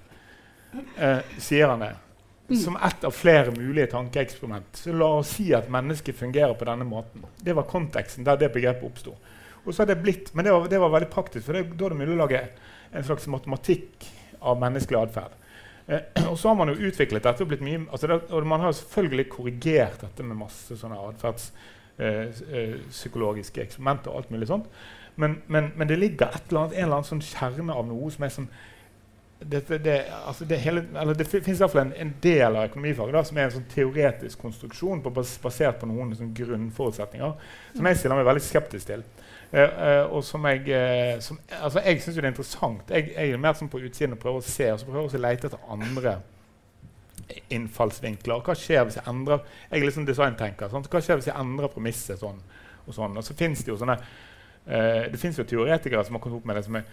Eh, sier han det. Mm. Som ett av flere mulige tankeeksperiment. Så la oss si at mennesket fungerer på denne måten. Det var konteksten der det begrepet oppsto. Men det var, det var, veldig praktisk, for det, da er det mulig å lage en slags matematikk av menneskelig atferd. Eh, og så har man jo utviklet dette og blitt mye, altså det, og man har selvfølgelig korrigert dette med masse sånne atferdspsykologiske eh, eh, eksperimenter og alt mulig sånt. Men, men, men det ligger eller annet, en eller annen sånn kjerne av noe som er sånn det, det, altså det, hele, det iallfall en, en del av økonomifaget da, som er en sånn teoretisk konstruksjon på, basert på noen sånn grunnforutsetninger som jeg stiller meg veldig skeptisk til. Uh, uh, og som jeg, uh, altså jeg syns det er interessant. Jeg, jeg, er mer sånn på utsiden og prøver å se og så prøver å lete etter andre innfallsvinkler. Hva skjer hvis jeg endrer Jeg er liksom designtenker. Sant? Hva skjer hvis jeg endrer premisset sånn og sånn? Og så finnes det jo sånne det finnes jo teoretikere som har kommet opp med det som er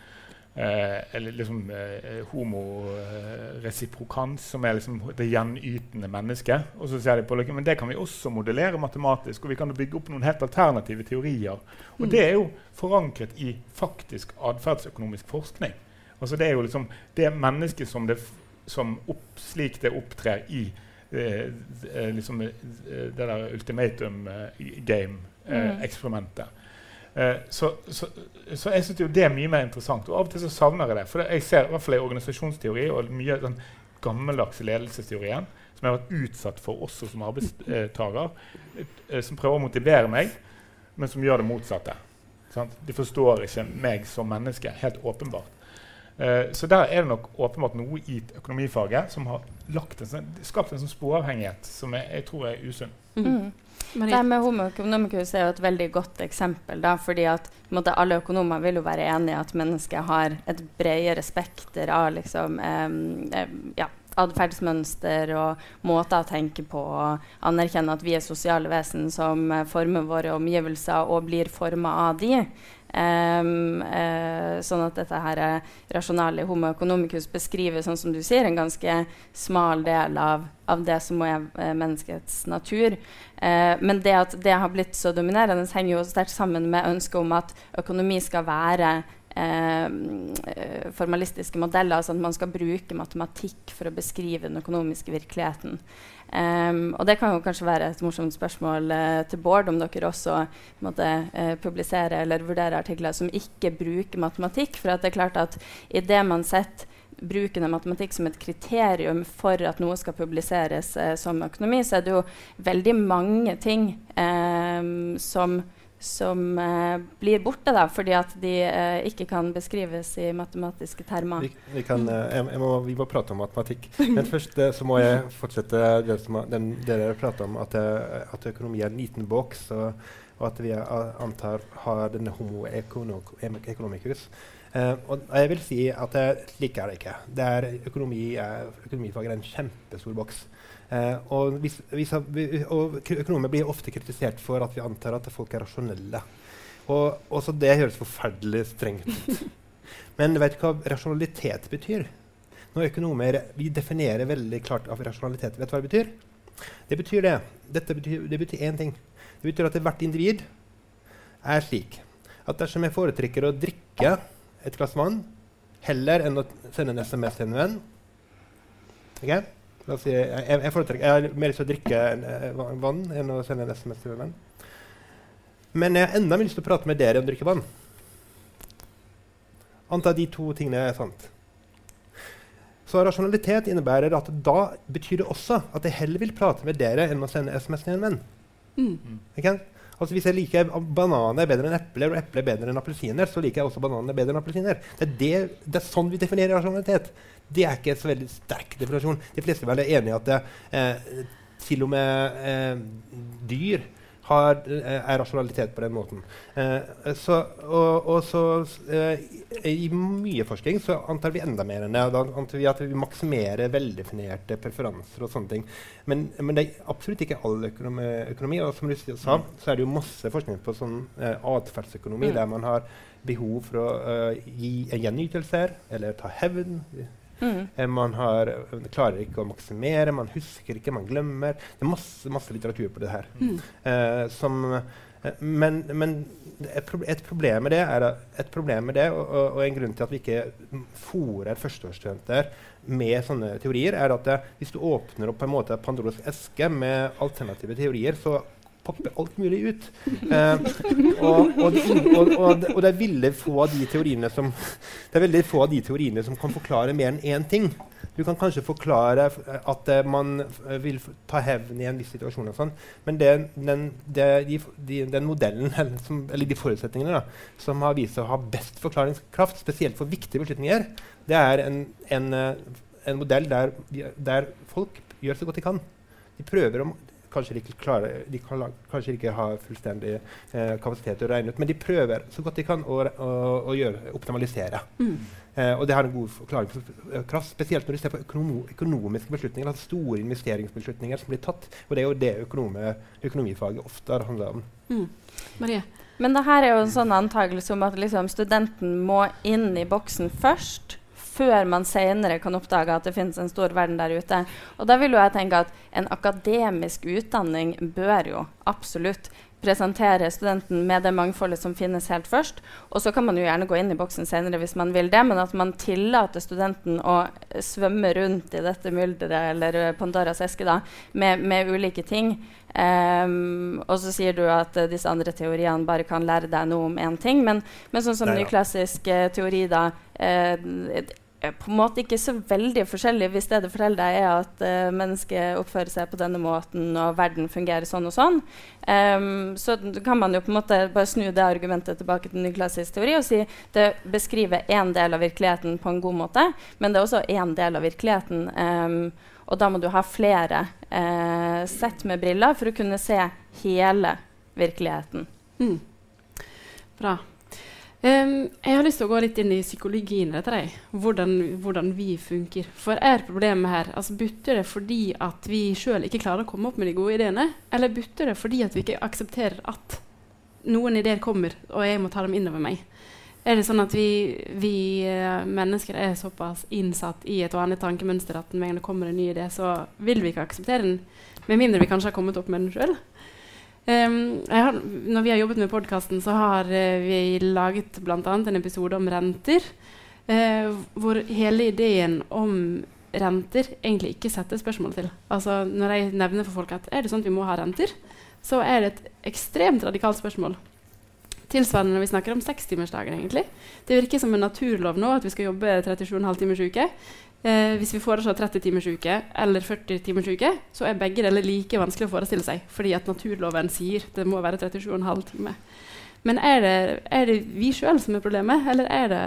Eh, eller liksom eh, homoresiprokans, som er liksom det gjenytende mennesket. Og så sier de på Men det kan vi også modellere matematisk, og vi kan bygge opp noen helt alternative teorier. Og mm. det er jo forankret i faktisk atferdsøkonomisk forskning. Altså Det er jo liksom det mennesket som, det, som opp, slik det opptrer i eh, eh liksom, eh, det der ultimatum game-eksperimentet. Uh, så, så, så, jeg syns det er mye mer interessant. Og av og til så savner jeg det. For jeg ser i hvert fall i organisasjonsteori og mye den gammeldagse ledelsesteorien som jeg har vært utsatt for også som arbeidstaker, uh, som prøver å motivere meg, men som gjør det motsatte. Sant? De forstår ikke meg som menneske. Helt åpenbart. Uh, så der er det nok åpenbart noe i økonomifaget som har en sånn, skapt en sånn sporavhengighet som jeg, jeg tror er usunn. Mm. Det med Homo economicus er jo et veldig godt eksempel. Da, fordi at måte, Alle økonomer vil jo være enig i at mennesket har et bredere spekter av liksom, eh, ja, atferdsmønster og måter å tenke på. Og anerkjenne at vi er sosiale vesen som eh, former våre omgivelser og blir forma av de. Um, uh, sånn at dette her er rasjonale homo economicus beskriver sånn som du sier, en ganske smal del av, av det som er uh, menneskets natur. Uh, men det at det har blitt så dominerende, henger jo sterkt sammen med ønsket om at økonomi skal være formalistiske modeller, altså at man skal bruke matematikk for å beskrive den økonomiske virkeligheten. Um, og det kan jo kanskje være et morsomt spørsmål uh, til Bård, om dere også måtte uh, publisere eller vurdere artikler som ikke bruker matematikk. For det er klart at idet man setter bruken av matematikk som et kriterium for at noe skal publiseres uh, som økonomi, så er det jo veldig mange ting um, som som eh, blir borte da, fordi at de eh, ikke kan beskrives i matematiske termer. Vi, vi, kan, eh, jeg, jeg må, vi må prate om matematikk. Men først eh, så må jeg fortsette det som den, dere prater om, at, eh, at, økonomi er en liten boks, og, og at vi antar har denne homo economicus. Uh, og jeg vil si at slik er det ikke. Det er økonomi, økonomifag er en kjempestor boks. Eh, og, hvis, hvis, og, økonomer blir ofte kritisert for at vi antar at folk er rasjonelle. Og også det høres forferdelig strengt ut. Men vet du hva rasjonalitet betyr? Når økonomer vi definerer veldig klart av rasjonalitet, vet du hva det betyr? Det betyr det. Dette betyr, det betyr én ting. Det betyr at hvert individ er slik at dersom jeg foretrekker å drikke et glass vann heller enn å sende en SMS til en venn okay? Si, jeg, jeg, jeg, har mer lyst til å drikke uh, vann enn å sende en SMS til en venn. Men jeg har enda mer lyst til å prate med dere enn å drikke vann. Anta de to tingene er sant. Så rasjonalitet innebærer at da betyr det også at jeg heller vil prate med dere enn å sende SMS til en venn. Mm. Okay? Altså Hvis jeg liker bananer bedre enn epler og epler bedre enn appelsiner, så liker jeg også bananer bedre enn appelsiner. Det er, det, det er sånn vi definerer rasjonalitet. Det er ikke en så veldig sterk definisjon. De fleste er veldig enige i at det, eh, til og med eh, dyr har, eh, er rasjonalitet på den måten. Eh, så, og, og så, eh, I mye forskning så antar vi enda mer enn det. Da antar vi at vi maksimerer veldefinerte preferanser og sånne ting. Men, men, det er absolutt ikke all økonomi. økonomi og som du sa, så er det jo masse forskning på sånn eh, atferdsøkonomi, mm. der man har behov for å uh, gi gjenytelser eller ta hevn. Mm. Eh, man har, eh, klarer ikke å maksimere, man husker ikke, man glemmer. Det er masse, masse litteratur på det her. Mm. Eh, som, eh, men, men et, problem med det er et problem med det, og, og, og en grunn til at vi ikke fòrer førsteårsstudenter med sånne teorier, er at det, hvis du åpner opp på en måte Pandoras eske med alternative teorier, så popper alt mulig ut. Eh, og, og, og, og, det er veldig få av de teoriene som det er veldig få av de teoriene som kan forklare mer enn én ting. Du kan kanskje forklare at uh, man vil ta hevn i en viss situasjon, og sånn, men det, den, det, de, de, den, modellen, eller, som, eller de forutsetningene da, som har vist seg å ha best forklaringskraft, spesielt for viktige beslutninger, det er en, en, eh, en modell der, der, folk gjør så godt de kan. De prøver om, kanskje de ikke, klarer, de kan, kanskje ikke har fullstendig eh, kapasitet til å regne ut, men de prøver så godt de kan å, å, å gjøre, optimalisere. Mm. Eh, og det har en god forklaring for kraft, spesielt når de ser på økonom økonomiske beslutninger, altså store investeringsbeslutninger som blir tatt. Og det er jo det økonomi, økonomifaget ofte har handla om. Mm. Marie? Men det her er jo en sånn antakelse om at liksom, studenten må inn i boksen først før man senere kan oppdage at det finnes en stor verden der ute. Og da vil jo jeg tenke at en akademisk utdanning bør jo absolutt presentere studenten med det mangfoldet som finnes helt først. Og så kan man jo gjerne gå inn i boksen senere hvis man vil det, men at man tillater studenten å svømme rundt i dette mylderet eller Pandoras eske da, med, med ulike ting. Um, og så sier du at uh, disse andre teoriene bare kan lære deg noe om én ting. Men, men sånn som nyklassisk uh, teori da, uh, på en måte ikke så veldig forskjellig hvis det det forteller deg, er at uh, mennesket oppfører seg på denne måten, og verden fungerer sånn og sånn. Um, så kan man jo på en måte bare snu det argumentet tilbake til nyklassisk teori og si det beskriver én del av virkeligheten på en god måte, men det er også én del av virkeligheten. Um, og da må du ha flere uh, sett med briller for å kunne se hele virkeligheten. Mm. Bra. Em, jeg har lyst til å gå litt inn i psykologien i dette. Hvordan, hvordan vi funker. For er problemet her altså Butter det fordi at vi sjøl ikke klarer å komme opp med de gode ideene? Eller butter det fordi at vi ikke aksepterer at noen ideer kommer, og jeg må ta dem innover meg? Er det sånn at vi, vi eh, mennesker er såpass innsatt i et vanlig tankemønster at når det kommer en ny idé, så vil vi ikke akseptere den? Med mindre vi kanskje har kommet opp med den sjøl? Um, har, når vi har jobbet med podkasten, så har uh, vi laget bl.a. en episode om renter. Uh, hvor hele ideen om renter egentlig ikke setter spørsmål til. Altså Når jeg nevner for folk at er det sånn at vi må ha renter, så er det et ekstremt radikalt spørsmål. Tilsvarende når vi snakker om sekstimersdagen. egentlig. Det virker som en naturlov nå at vi skal jobbe 37,5 timers uke. Eh, hvis vi foreslår 30 timers uke eller 40 timers uke, så er begge deler like vanskelig å forestille seg, fordi at naturloven sier det må være 37,5 timer. Men er det, er det vi sjøl som er problemet, eller er det,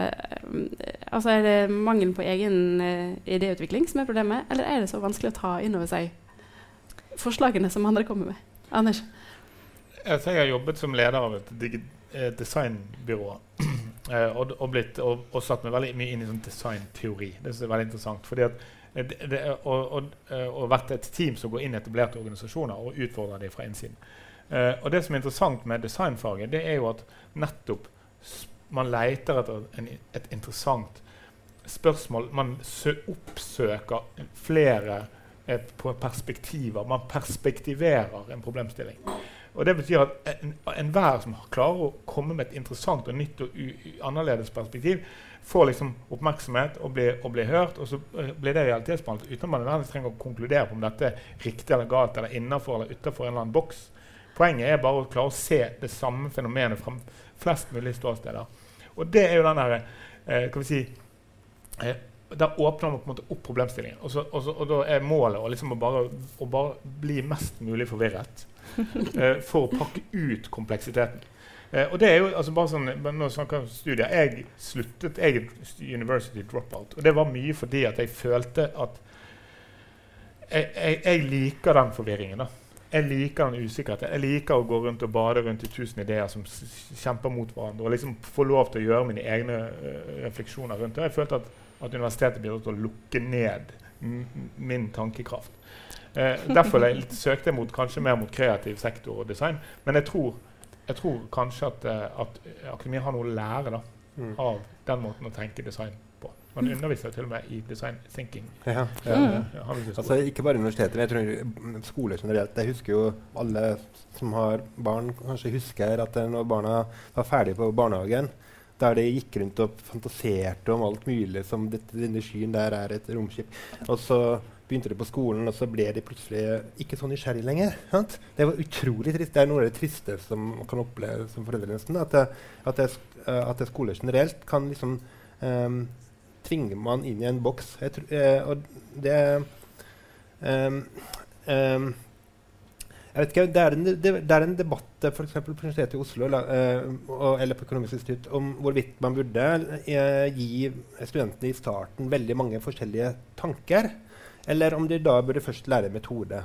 eh, altså det mangelen på egen eh, idéutvikling som er problemet, eller er det så vanskelig å ta inn over seg forslagene som andre kommer med? Anders? Jeg har jobbet som leder av et eh, designbyrå. Eh, og, og, blitt, og, og satt meg veldig mye inn i sånn designteori. Det synes jeg er veldig interessant. fordi at eh, det, det, og, eh, og vært et team som går inn i etablerte organisasjoner og utfordrer dem fra innsiden. Uh, og det som er interessant med designfaget, det er jo at nettopp man leter etter en, et interessant spørsmål. Man sø oppsøker flere et, perspektiver. Man perspektiverer en problemstilling. Og det betyr at en- enhver som klarer å komme med et interessant og nytt og annerledes perspektiv, får liksom oppmerksomhet og blir, og blir hørt, og så eh, blir det realitetsbehandlet uten at man nødvendigvis trenger å konkludere på om dette er riktig eller galt eller innafor eller utafor en eller annen boks. Poenget er bare å klare å se det samme fenomenet fra flest mulig ståsteder. Og det er jo den der, eh, vi si eh, Der åpner man på en måte opp problemstillingen. Og, så, og, så, og da er målet liksom å, bare, å bare bli mest mulig forvirret eh, for å pakke ut kompleksiteten. Eh, og det er jo altså bare sånn, Nå snakker jeg om studier. Jeg sluttet jeg er university dropout. Og det var mye fordi at jeg følte at jeg, jeg, jeg liker den forvirringen. da. Jeg liker den usikkerheten. Jeg liker å gå rundt og bade rundt i tusen ideer som kjemper mot hverandre. Og liksom få lov til å gjøre mine egne uh, refleksjoner rundt det. Jeg følte at, at universitetet bidro til å lukke ned min tankekraft. Eh, derfor jeg, litt søkte jeg mot, kanskje mer mot kreativ sektor og design. Men jeg tror, jeg tror kanskje at, eh, at akademia har noe å lære da, Mm. av den måten å tenke design på. Man underviser til og med i design thinking. Ja, Mm. ikke Altså, ikke bare universiteter, men jeg tror mm, generelt. Jeg husker jo alle som har barn, kanskje husker at eh, når barna var ferdige på barnehagen, der de gikk rundt og fantaserte om alt mulig som dette, denne skyen der er et romskip. Og så begynte de på skolen, og så ble de plutselig ikke så nysgjerrige lenger. Sant? Det var utrolig trist. Det er noe av det triste som man kan oppleve som foreldre. nesten, At, det, at, det, sk- eh, at det skole generelt kan liksom um, tvinge man inn i en boks. Jeg tr eh, og det um, um, jeg vet ikke, Det er en, det, er en debatt for på Universitetet i Oslo la, uh, eller på Økonomisk institutt om hvorvidt man burde uh, gi studentene i starten veldig mange forskjellige tanker, eller om de da burde først lære metode.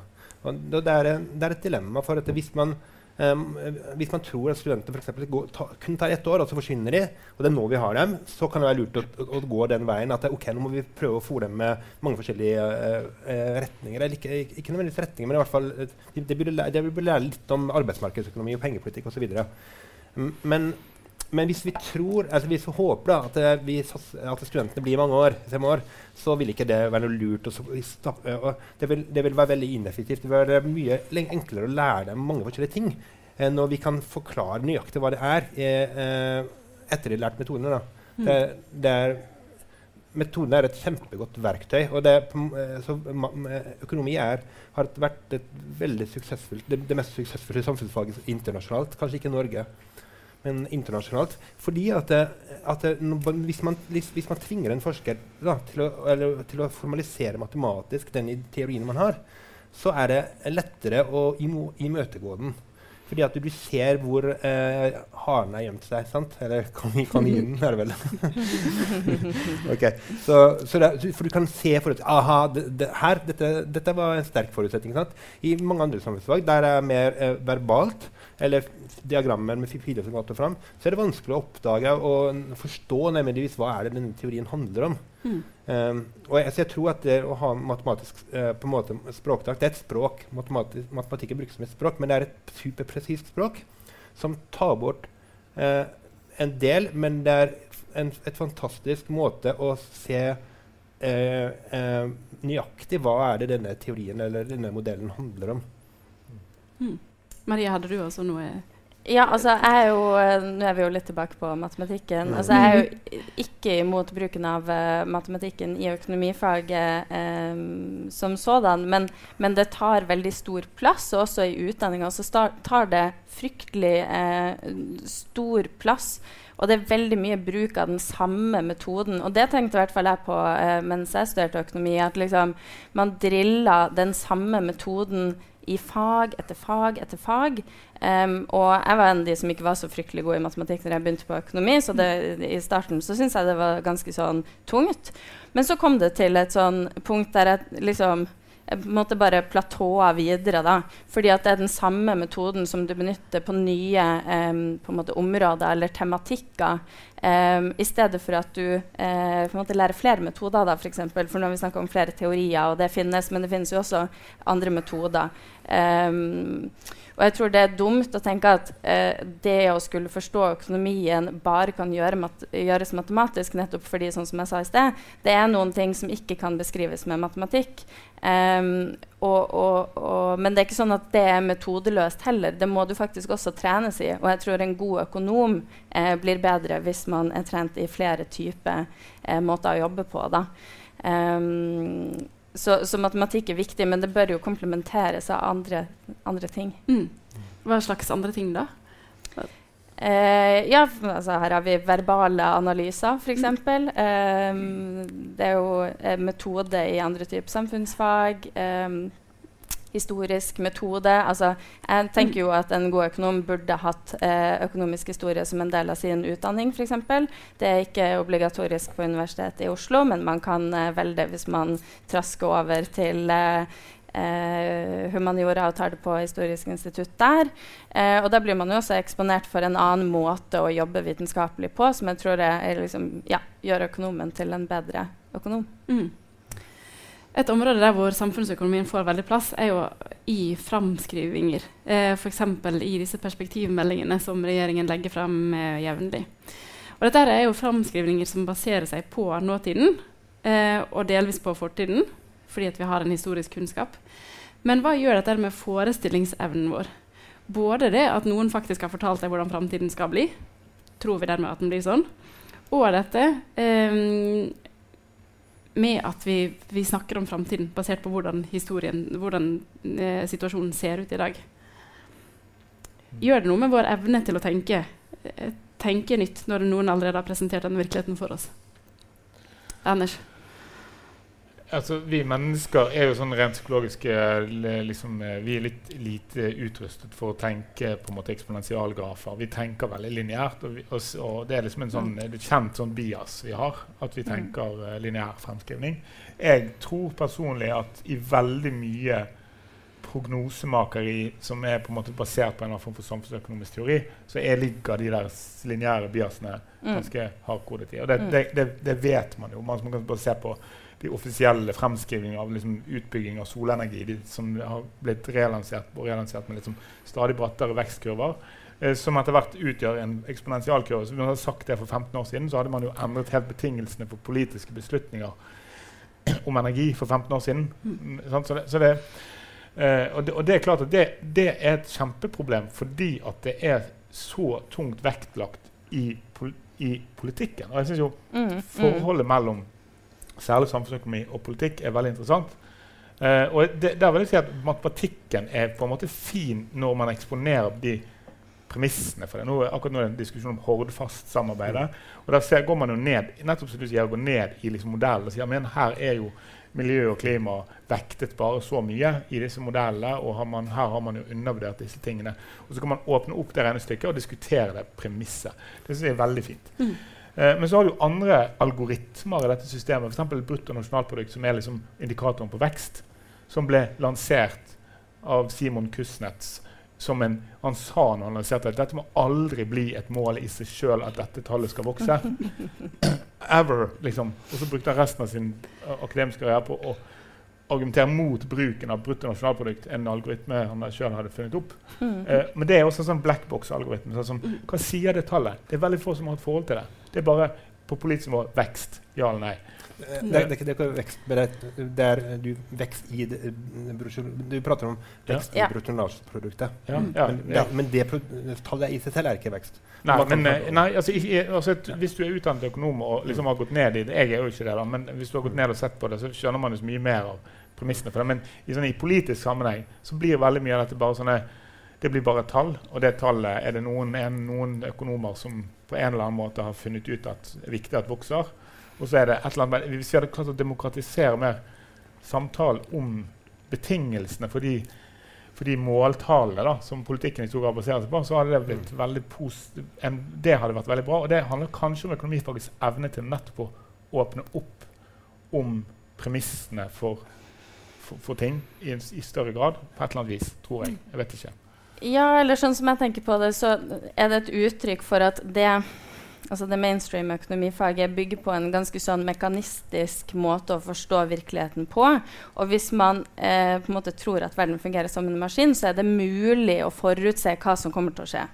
Og det, er, det er et dilemma. for at hvis man Um, hvis man tror at studenter for eksempel går, ta, kun tar ett år, og så forsvinner de, og det er nå vi har dem, så kan det være lurt å, å, gå den veien. At ok, nå må vi prøve å få dem med mange forskjellige uh, retninger. Eller ikke, ikke, nødvendigvis retninger, men i hvert fall eh, de, de, burde lære, de burde lære litt om arbeidsmarkedsøkonomi og pengepolitikk osv. Men, men hvis vi tror, altså hvis vi håper da, at, eh, vi, at studentene blir mange år, fem år, så vil ikke det være noe lurt. Og så, det, vil, det vil være veldig ineffektivt. Det vil være mye enklere å lære dem mange forskjellige ting eh, når vi kan forklare nøyaktig hva det er eh, eh, etter de har lært metodene. Da. Det, det er, metodene er et kjempegodt verktøy. og det, eh, så Økonomi er, har vært et veldig suksessfullt, det, det mest suksessfulle samfunnsfaget internasjonalt. Kanskje ikke i Norge, men internasjonalt. Fordi at, at hvis, man, hvis, man tvinger en forsker da, til, å, eller, til å formalisere matematisk den teorien man har, så er det lettere å imøtegå den. Fordi at du ser hvor eh, haren har gjemt seg. sant? Eller kan- kaninen, er det vel. okay. så, så det, For du kan se forut, aha, det, det, her, dette, dette var en sterk forutsetning. sant? I mange andre samfunnsfag der er det mer eh, verbalt, eller diagrammer med filer som går fram, så er det vanskelig å oppdage og forstå nødvendigvis hva er det denne teorien handler om. Mm. Um, og jeg, jeg tror at det å ha matematisk uh, på en måte språkdrakt Det er et språk. matematikk matematikken brukes som et språk, men det er et superpresist språk som tar bort uh, en del, men det er en et fantastisk måte å se eh, eh, nøyaktig hva er det denne teorien eller denne modellen handler om. Maria, hadde du også noe Ja, altså jeg er jo eh, Nå er vi jo litt tilbake på matematikken. Mm. Altså jeg er jo ikke imot bruken av uh, matematikken i økonomifaget um, som sådan, men, men det tar veldig stor plass, og også i utdanninga så tar det fryktelig uh, stor plass. Og det er veldig mye bruk av den samme metoden. Og det tenkte i hvert fall jeg på eh, mens jeg studerte økonomi. At liksom, man driller den samme metoden i fag etter fag etter fag. Um, og jeg var en av de som ikke var så fryktelig god i matematikk når jeg begynte på økonomi, så det, i starten så syntes jeg det var ganske sånn tungt. Men så kom det til et sånn punkt der jeg liksom måte bare platået videre. da, fordi at det er den samme metoden som du benytter på nye um, på en måte områder eller tematikker. Um, I stedet for at du uh, på en måte lærer flere metoder. da, For, eksempel, for nå har vi snakka om flere teorier, og det finnes, men det finnes jo også andre metoder. Em, og jeg tror det er dumt å tenke at eh, det å skulle forstå økonomien bare kan gjøre mat gjøres matematisk, nettopp fordi, sånn som jeg sa i sted, det er noen ting som ikke kan beskrives med matematikk. Um, og, og, og, men det er ikke sånn at det er metodeløst heller. Det må du faktisk også trenes i. Og jeg tror en god økonom eh, blir bedre hvis man er trent i flere typer eh, måter å jobbe på. Da. Em, så, så matematikk er viktig, men det bør jo komplementeres av andre, andre ting. mm. Hva slags andre ting, da? Eh, ja, altså her har vi verbale analyser, f.eks. Eh, det er jo en metode i andre typer samfunnsfag. em, historisk metode. Altså, jeg tenker jo at en god økonom burde hatt eh, økonomisk historie som en del av sin utdanning, f.eks. Det er ikke obligatorisk på Universitetet i Oslo, men man kan eh, velge hvis man trasker over til eh, eh, humaniora og tar det på Historisk institutt der. Eh, og da blir man jo også eksponert for en annen måte å jobbe vitenskapelig på, som jeg tror er, er liksom, ja, gjør økonomen til en bedre økonom. Mm. Et område der hvor samfunnsøkonomien får veldig plass, er jo i framskrivinger. Eh, F.eks. i disse perspektivmeldingene som regjeringen legger frem eh, jevnlig. Og dette er jo framskrivninger som baserer seg på nåtiden, eh, og delvis på fortiden, fordi vi har en historisk kunnskap. Men hva gjør dette med forestillingsevnen vår? Både det at noen faktisk har fortalt deg hvordan framtiden skal bli, tror vi dermed at den blir sånn, og dette eh, med at vi, vi snakker om framtiden basert på hvordan, historien, hvordan eh, situasjonen ser ut i dag. Gjør det noe med vår evne til å tenke, eh, tenke nytt når noen allerede har presentert den virkeligheten for oss? Anders? Altså, Vi mennesker er jo sånn rent psykologiske liksom, eh, Vi er litt lite utrustet for å tenke på en måte eksponentialgrafer. Vi tenker veldig lineært. Og, og, og det er liksom en sånn, mm. kjent sånn bias vi har. At vi tenker mm. lineær fremskrivning. Jeg tror personlig at i veldig mye prognosemakeri som er på en måte basert på en form for samfunnsøkonomisk teori, så er, ligger de der lineære biasene Mm. ganske hardkodet i. Og det, Mm. det, det, det vet man jo. Man, man kan bare se på de offisielle fremskrivninger av liksom utbygging av solenergi de, som har blitt relansert, og relansert med liksom stadig brattere vekstkurver. Eh, som etter hvert utgjør en eksponentialkurve. Så vi hadde sagt det For 15 år siden så hadde man jo endret helt betingelsene for politiske beslutninger om energi for 15 år siden. Mm. Så det, så det, eh, og, det, og det er klart at det, det er et kjempeproblem fordi at det er så tungt vektlagt i, pol i politikken. Og jeg synes jo Mm, mm. forholdet mellom særlig samfunnsøkonomi og politikk er veldig interessant. Uh, og det, der vil jeg si at matematikken er på en måte fin når man eksponerer de premissene for det. Nå, akkurat nå er det en diskusjon om Hordfast-samarbeidet. og Der ser, går man jo ned nettopp som du sier, går ned i liksom modellen og sier men her er jo miljø og klima vektet bare så mye i disse modellene, og har man, her har man jo undervurdert disse tingene. Og Så kan man åpne opp det regnestykket og diskutere det premisset. Det synes jeg er veldig fint. Eh, men så har du andre algoritmer i dette systemet, f.eks. bruttonasjonalprodukt, som er liksom indikatoren på vekst, som ble lansert av Simon Kuznets som en, Han sa når han lanserte at dette må aldri bli et mål i seg sjøl at dette tallet skal vokse. Ever, liksom. Og så brukte han resten av sin uh, akademiske karriere på å argumentere mot bruken av bruttonasjonalprodukt, en algoritme han sjøl hadde funnet opp. Mm. Eh, men det er også en sånn blackbox-algoritme. Sånn som, hva sier det tallet? Det er veldig få som har et forhold til det. Det er bare på politisk nivå vekst. Ja eller nei. Det, det, det er ikke vekst, men det er, du vekst i det, eh, Du prater om vekst Ja. i bruttonasjonalproduktet. Ja, ja, Men, ja. det, men det tallet i seg selv er ikke vekst. Nei, men, eh, nei altså, i, i- altså, et, hvis du er utdannet økonom og liksom har gått ned i det Jeg er jo ikke det, da, men hvis du har gått ned og sett på det, så skjønner man jo så mye mer av premissene for det. Men i, sånn, i politisk sammenheng så blir veldig mye av dette bare sånne Det blir bare tall, og det tallet er det noen, en, noen økonomer som på en eller annen måte har funnet ut at er viktig at vokser. Og så er det et eller annet Hvis vi hadde klart å demokratisere mer samtalen om betingelsene for de, for de måltallene da, som politikken i stor grad baserer seg på, så hadde det blitt veldig en, det hadde vært veldig bra. Og det handler kanskje om økonomifagets evne til nettopp å åpne opp om premissene for, for, ting i, i større grad. På et eller annet vis, tror jeg. Jeg vet ikke. Ja, eller sånn som jeg tenker på det, så er det et uttrykk for at det Altså det mainstream økonomifaget bygger på en ganske sånn mekanistisk måte å forstå virkeligheten på. Og hvis man eh, på en måte tror at verden fungerer som en maskin, så er det mulig å forutse hva som kommer til å skje.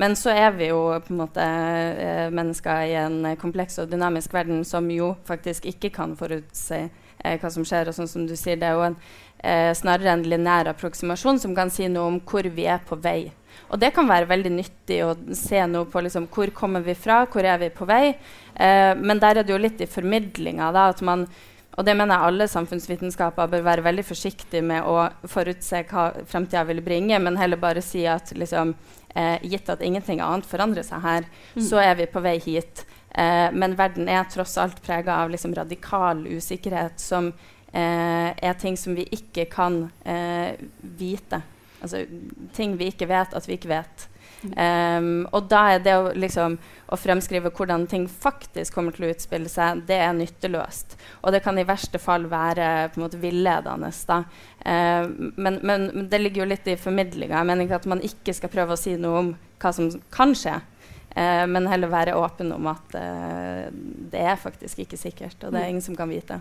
Men så er vi jo på en måte eh, mennesker i en kompleks og dynamisk verden som jo faktisk ikke kan forutse eh, hva som skjer. Og sånn som du sier, det er jo en, eh, snarere en lineær approksimasjon som kan si noe om hvor vi er på vei. Og det kan være veldig nyttig å se noe på liksom, hvor kommer vi fra, hvor er vi på vei. Eh, men der er det jo litt i formidlinga. da, at man og det mener jeg alle samfunnsvitenskaper bør være veldig forsiktige med å forutse hva fremtida vil bringe, men heller bare si at liksom, eh, gitt at ingenting annet forandrer seg her, så er vi på vei hit. Eh, men verden er tross alt prega av liksom, radikal usikkerhet, som eh, er ting som vi ikke kan eh, vite. Altså ting vi ikke vet at vi ikke vet. Um, og da er det å, liksom, å fremskrive hvordan ting faktisk kommer til å utspille seg, det er nytteløst. Og det kan i verste fall være på en måte villedende. Men, men, men det ligger jo litt i formidlinga. Jeg mener ikke at man ikke skal prøve å si noe om hva som kan skje. Uh, men heller være åpen om at eh, det er faktisk ikke sikkert, og det er ingen som kan vite.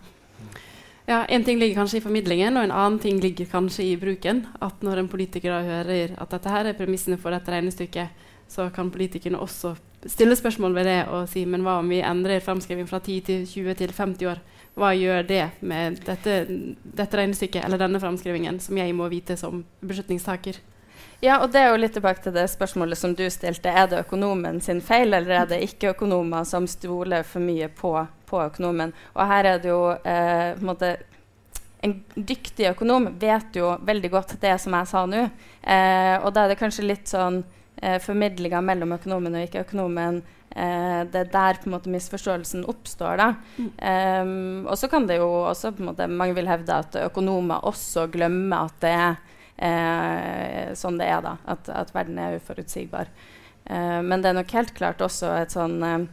Ja, En ting ligger kanskje i formidlingen, og en annen ting ligger kanskje i bruken. At når en politiker da hører at dette her er premissene for dette regnestykket, så kan politikerne også stille spørsmål ved det og si men hva om vi endrer fremskriving fra 10 til 20 til 50 år? Hva gjør det med dette, dette regnestykket eller denne fremskrivingen som jeg må vite som beslutningstaker? Ja, og det er jo litt tilbake til det spørsmålet som du stilte. Er det økonomen sin feil, eller er det ikke-økonomer som stoler for mye på, på, økonomen? Og her er det jo eh, på en måte En dyktig økonom vet jo veldig godt det som jeg sa nå. Eh, og da er det kanskje litt sånn eh, formidlinga mellom økonomen og ikke-økonomen eh, det er der på en måte misforståelsen oppstår. da. Um, og så kan det jo også på en måte, Mange vil hevde at økonomer også glemmer at det er eh, sånn det er, da. At, at verden er uforutsigbar. Eh, men det er nok helt klart også et sånn eh,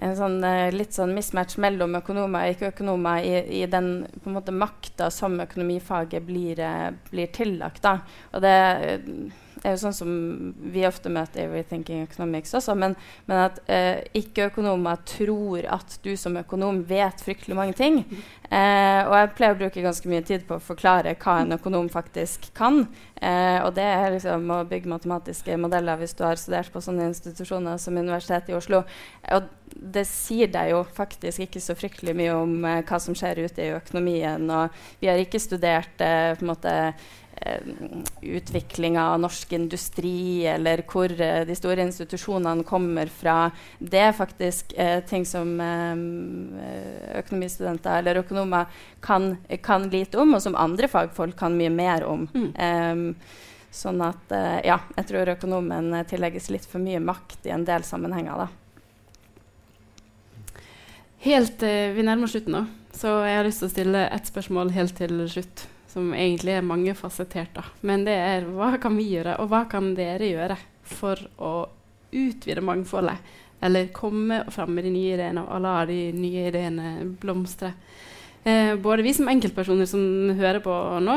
en sånn, eh, litt sånn mismatch mellom økonomer og ikke-økonomer i, i den på makta som økonomifaget blir, eh, blir tillagt. Da. Og det eh, er jo sånn som vi ofte møter i Rethinking Economics også, men, men at eh, ikke-økonomer tror at du som økonom vet fryktelig mange ting. Eh, og jeg pleier å bruke ganske mye tid på å forklare hva en økonom faktisk kan. Eh, og det er liksom å bygge matematiske modeller hvis du har studert på sånne institusjoner som Universitetet i Oslo. Og det sier deg jo faktisk ikke så fryktelig mye om eh, hva som skjer ute i økonomien. Og vi har ikke studert eh, på en måte utviklinga av norsk industri, eller hvor uh, de store institusjonene kommer fra. Det er faktisk uh, ting som um, økonomistudenter eller økonomer kan, kan, lite om, og som andre fagfolk kan mye mer om. Mm. Um, sånn at uh, ja, jeg tror økonomen tillegges litt for mye makt i en del sammenhenger. da. Helt Vi nærmer oss slutten nå, så jeg har lyst til å stille ett spørsmål helt til slutt som egentlig er mangefasettert. Da. Men det er hva kan vi gjøre, og hva kan dere gjøre for å utvide mangfoldet? Eller komme fram med de nye ideene og la de nye ideene blomstre. Eh, både vi som enkeltpersoner som hører på nå,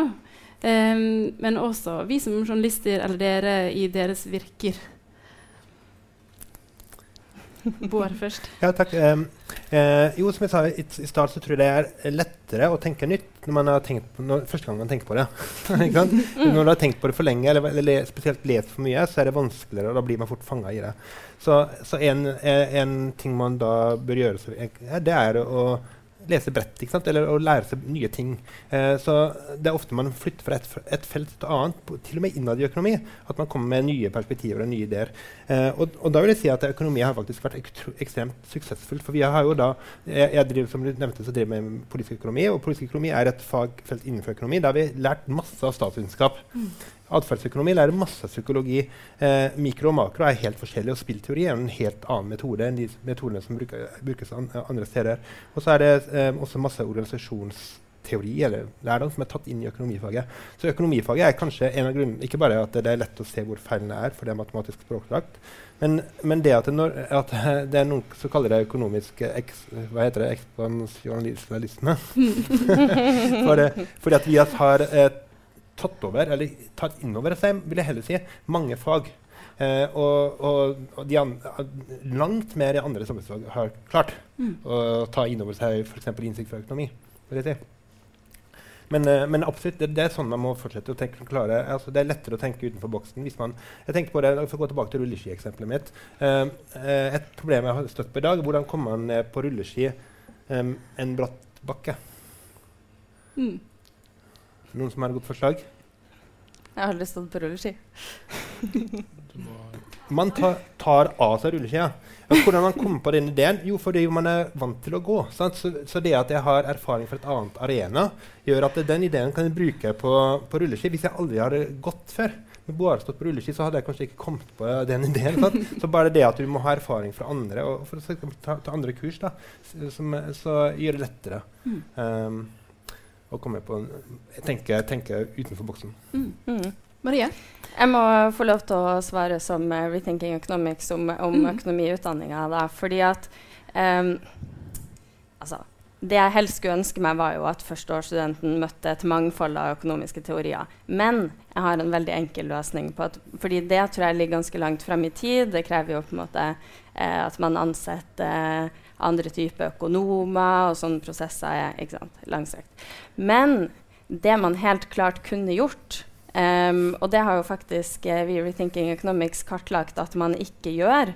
eh, men også vi som journalister, eller dere i deres virker. Bård først. Ja, takk. Um, eh, jo, som jeg sa i, i start, så tror jeg det er lettere å tenke nytt når man har tenkt på, når, første gang man tenker på det. Når du har tenkt på det for lenge, eller, eller spesielt lest for mye, så er det vanskeligere, og da blir man fort fanga i det. Så, så en, eh, en, ting man da bør gjøre, ja, det er å lese bredt ikke sant? eller å lære seg nye ting. Eh, så Det er ofte man flytter fra et, et felt til et annet, til og med innad i økonomi. At man kommer med nye perspektiver og nye ideer. Eh, og, og, da vil jeg si at økonomi har faktisk vært ekstremt suksessfullt. For vi har jo da, jeg, jeg driver, som du nevnte, så driver med politisk økonomi, og politisk økonomi er et fagfelt innenfor økonomi. Der har vi lært masse av statsvitenskap. Mm. Atferdsøkonomi lærer masse psykologi. Eh, mikro og makro er helt forskjellig, og spillteori er en helt annen metode enn de metodene som bruker, brukes an, andre steder. Og så er det eh, også masse organisasjonsteori eller lærdom som er tatt inn i økonomifaget. Så økonomifaget er kanskje en av grunnene, ikke bare at det er lett å se hvor feilene er, for det er matematisk språkdrakt, men, men, det at det, når, at det, er noen som kaller det økonomisk eks, hva heter det, ekspansjonalisme for Fordi at vi har eh, tatt over, eller tatt innover seg, vil jeg heller si, mange fag. Eh, og, og, og de langt mer enn andre samfunnsfag har klart mm. å ta innover seg f.eks. innsikt fra økonomi. Vil jeg si. Men, uh, men, absolutt, det, det, er sånn man må fortsette å tenke. klare. Altså, det er lettere å tenke utenfor boksen. hvis man, jeg tenker på det, For å gå tilbake til rulleskieksempelet mitt. Uh, uh, et problem jeg har støtt på i dag, er hvordan kommer man på rulleski um, en bratt bakke? Mm. Noen som har et godt forslag? Jeg har aldri stått på rulleski. man tar, tar, av seg rulleskia. Hvordan man kommer på den ideen? Jo, fordi man er vant til å gå. Så, så, det at jeg har erfaring fra et annet arena, gjør at den ideen kan jeg bruke på, på rulleski hvis jeg aldri har gått før. Med bare stått på rulleski så hadde jeg kanskje ikke kommet på den ideen. Sant? Så bare det at du må ha erfaring fra andre, og for å ta, ta andre kurs, da, som, så gjør det lettere. Um, å komme på en, tenke, tenker utenfor boksen. Mm. Mm. Marie? Jeg må få lov til å svare som uh, Rethinking Economics om, om mm. økonomiutdanninga. Fordi at um, altså, det jeg helst skulle ønske meg, var jo at førsteårsstudenten møtte et mangfold av økonomiske teorier. Men jeg har en veldig enkel løsning på at fordi det tror jeg ligger ganske langt frem i tid. Det krever jo på en måte eh, at man ansetter eh, andre typer økonomer, og sånne prosesser er langstrakt. Men det man helt klart kunne gjort, um, og det har jo faktisk uh, vi Rethinking Economics kartlagt at man ikke gjør,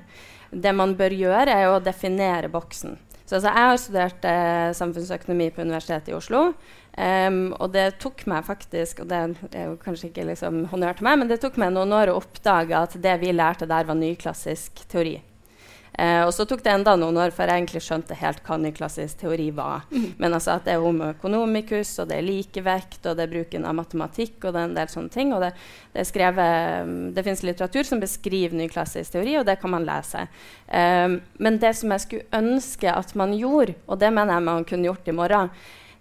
det man bør gjøre, er å definere boksen. Så altså, jeg har studert uh, samfunnsøkonomi på Universitetet i Oslo. Um, og det tok meg faktisk og det er jo kanskje ikke liksom honnør til meg, men det tok meg noen år å oppdage at det vi lærte der, var nyklassisk teori. Eh, og så tok det enda noen år før jeg egentlig skjønte helt hva nyklassisk teori var. Mm. Men altså at det er homo economicus, og det er likevekt, og det er bruken av matematikk, og det er en del sånne ting. Og det, det, skrevet, mm, det finnes litteratur som beskriver nyklassisk teori, og det kan man lese. Eh, men det som jeg skulle ønske at man gjorde, og det mener jeg man kunne gjort i morgen,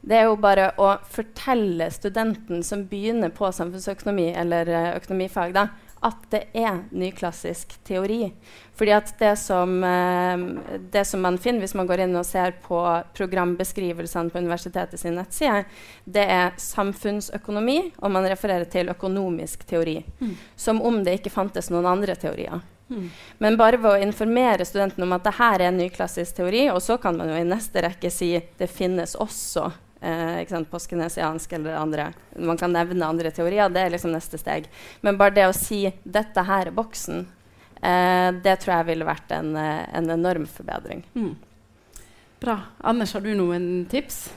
det er jo bare å fortelle studenten som begynner på samfunnsøkonomi eller uh, økonomifag, da, at det er nyklassisk teori. Fordi at det som, eh, det som, man finner hvis man går inn og ser på programbeskrivelsene på universitetets nettside, det er samfunnsøkonomi, og man refererer til økonomisk teori. Mm. Som om det ikke fantes noen andre teorier. Mm. Men bare ved å informere studentene om at dette er nyklassisk teori, og så kan man jo i neste rekke si det finnes også Eh, ikke sant, Påskenesiansk eller andre. Man kan nevne andre teorier. Det er liksom neste steg. Men bare det å si 'dette her er boksen', eh, det tror jeg ville vært en, eh, en enorm forbedring. Mm. Bra. Anders, har du noen tips?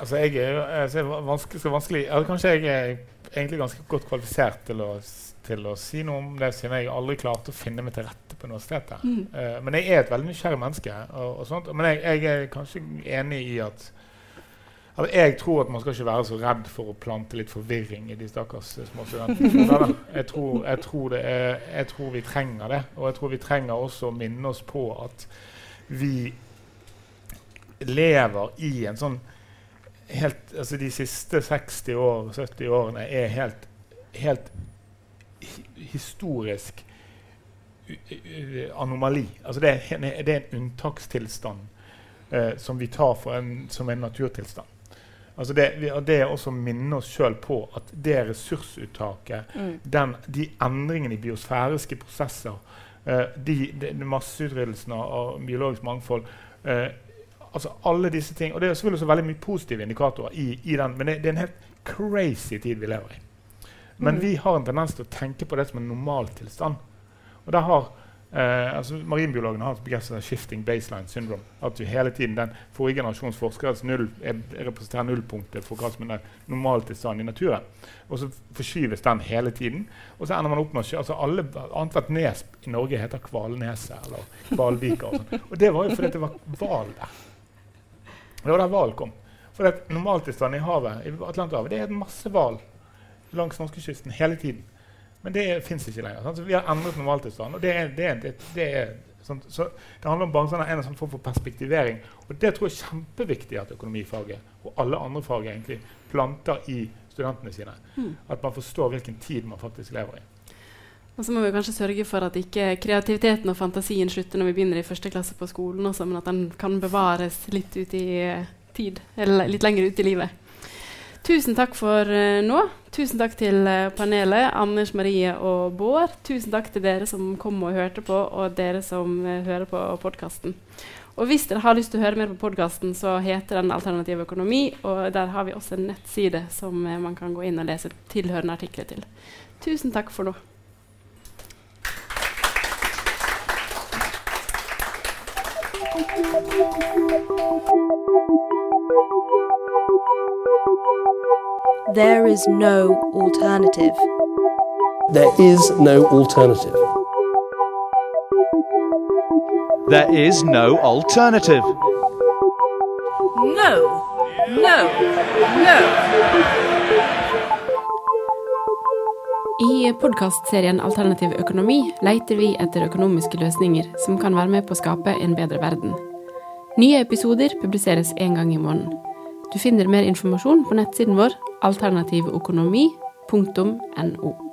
Altså, jeg er, altså, vanskelig, så vanskelig altså, Kanskje jeg er egentlig ganske godt kvalifisert til å, til å si noe om det, siden jeg aldri klarte å finne meg til rette på universitetet. Mm. Uh, men jeg er et veldig nysgjerrig menneske. Og, og sånt, men jeg, jeg, er kanskje enig i at jeg tror at man skal ikke være så redd for å plante litt forvirring i de stakkars små studentene. Jeg jeg, jeg tror, vi trenger det. Og jeg tror vi trenger også å minne oss på at vi lever i en sånn helt, altså De siste 60 år, 70 årene er helt, helt historisk anomali. Altså det, er, det er en unntakstilstand eh, som vi tar en, som en naturtilstand. Altså det, det er også å minne oss sjøl på at det ressursuttaket, Mm. den, de endringene i biosfæriske prosesser, uh, de, de, de masseutryddelsen av biologisk mangfold uh, altså Alle disse ting. Og det er selvfølgelig også veldig mye positive indikatorer i, i den, men det, det er en helt crazy tid vi lever i. Men Mm. vi har en tendens til å tenke på det som en normaltilstand. Og der har eh, altså Marinbiologene har et begrep som heter 'shifting baseline syndrome'. At du hele tiden, den forrige generasjons forskere null, er, representerer nullpunktet for hva som er normaltilstanden i naturen. Og så forskyves den hele tiden. Og så ender man opp med altså alle, Annethvert nes i Norge heter Kvalneset eller Kvalvika. Og, sånn. og det var jo fordi det var hval der. Det var der hval kom. For normaltilstanden i havet i Atlanterhavet det er masse hval langs norskekysten hele tiden. Men det fins ikke lenger. Sant? Så vi har endret normaltilstanden. Og det er, det er, det, det er sånn, så det handler om bare sånn, en sånn form for perspektivering. Og det tror jeg er kjempeviktig at økonomifaget og alle andre fag egentlig planter i studentene sine. Mm. At man forstår hvilken tid man faktisk lever i. Og så må vi kanskje sørge for at ikke kreativiteten og fantasien slutter når vi begynner i første klasse på skolen også, men at den kan bevares litt ut i eh, tid, eller litt lenger ut i livet. Tusen takk for uh, nå. Tusen takk til eh, panelet, Anders Marie og Bård. Tusen takk til dere som kom og hørte på, og dere som uh, hører på podkasten. Og hvis dere har lyst til å høre mer på podkasten, så heter den Alternativ økonomi, og der har vi også en nettside som man kan gå inn og lese tilhørende artikler til. Tusen takk for nå. There is no alternative. There is no alternative. There is no alternative. No, no, no. I podkastserien Alternativ økonomi leter vi etter økonomiske løsninger som kan være med på å skape en bedre verden. Nye episoder publiseres én gang i måneden. Du finner mer informasjon på nettsiden vår alternativøkonomi.no.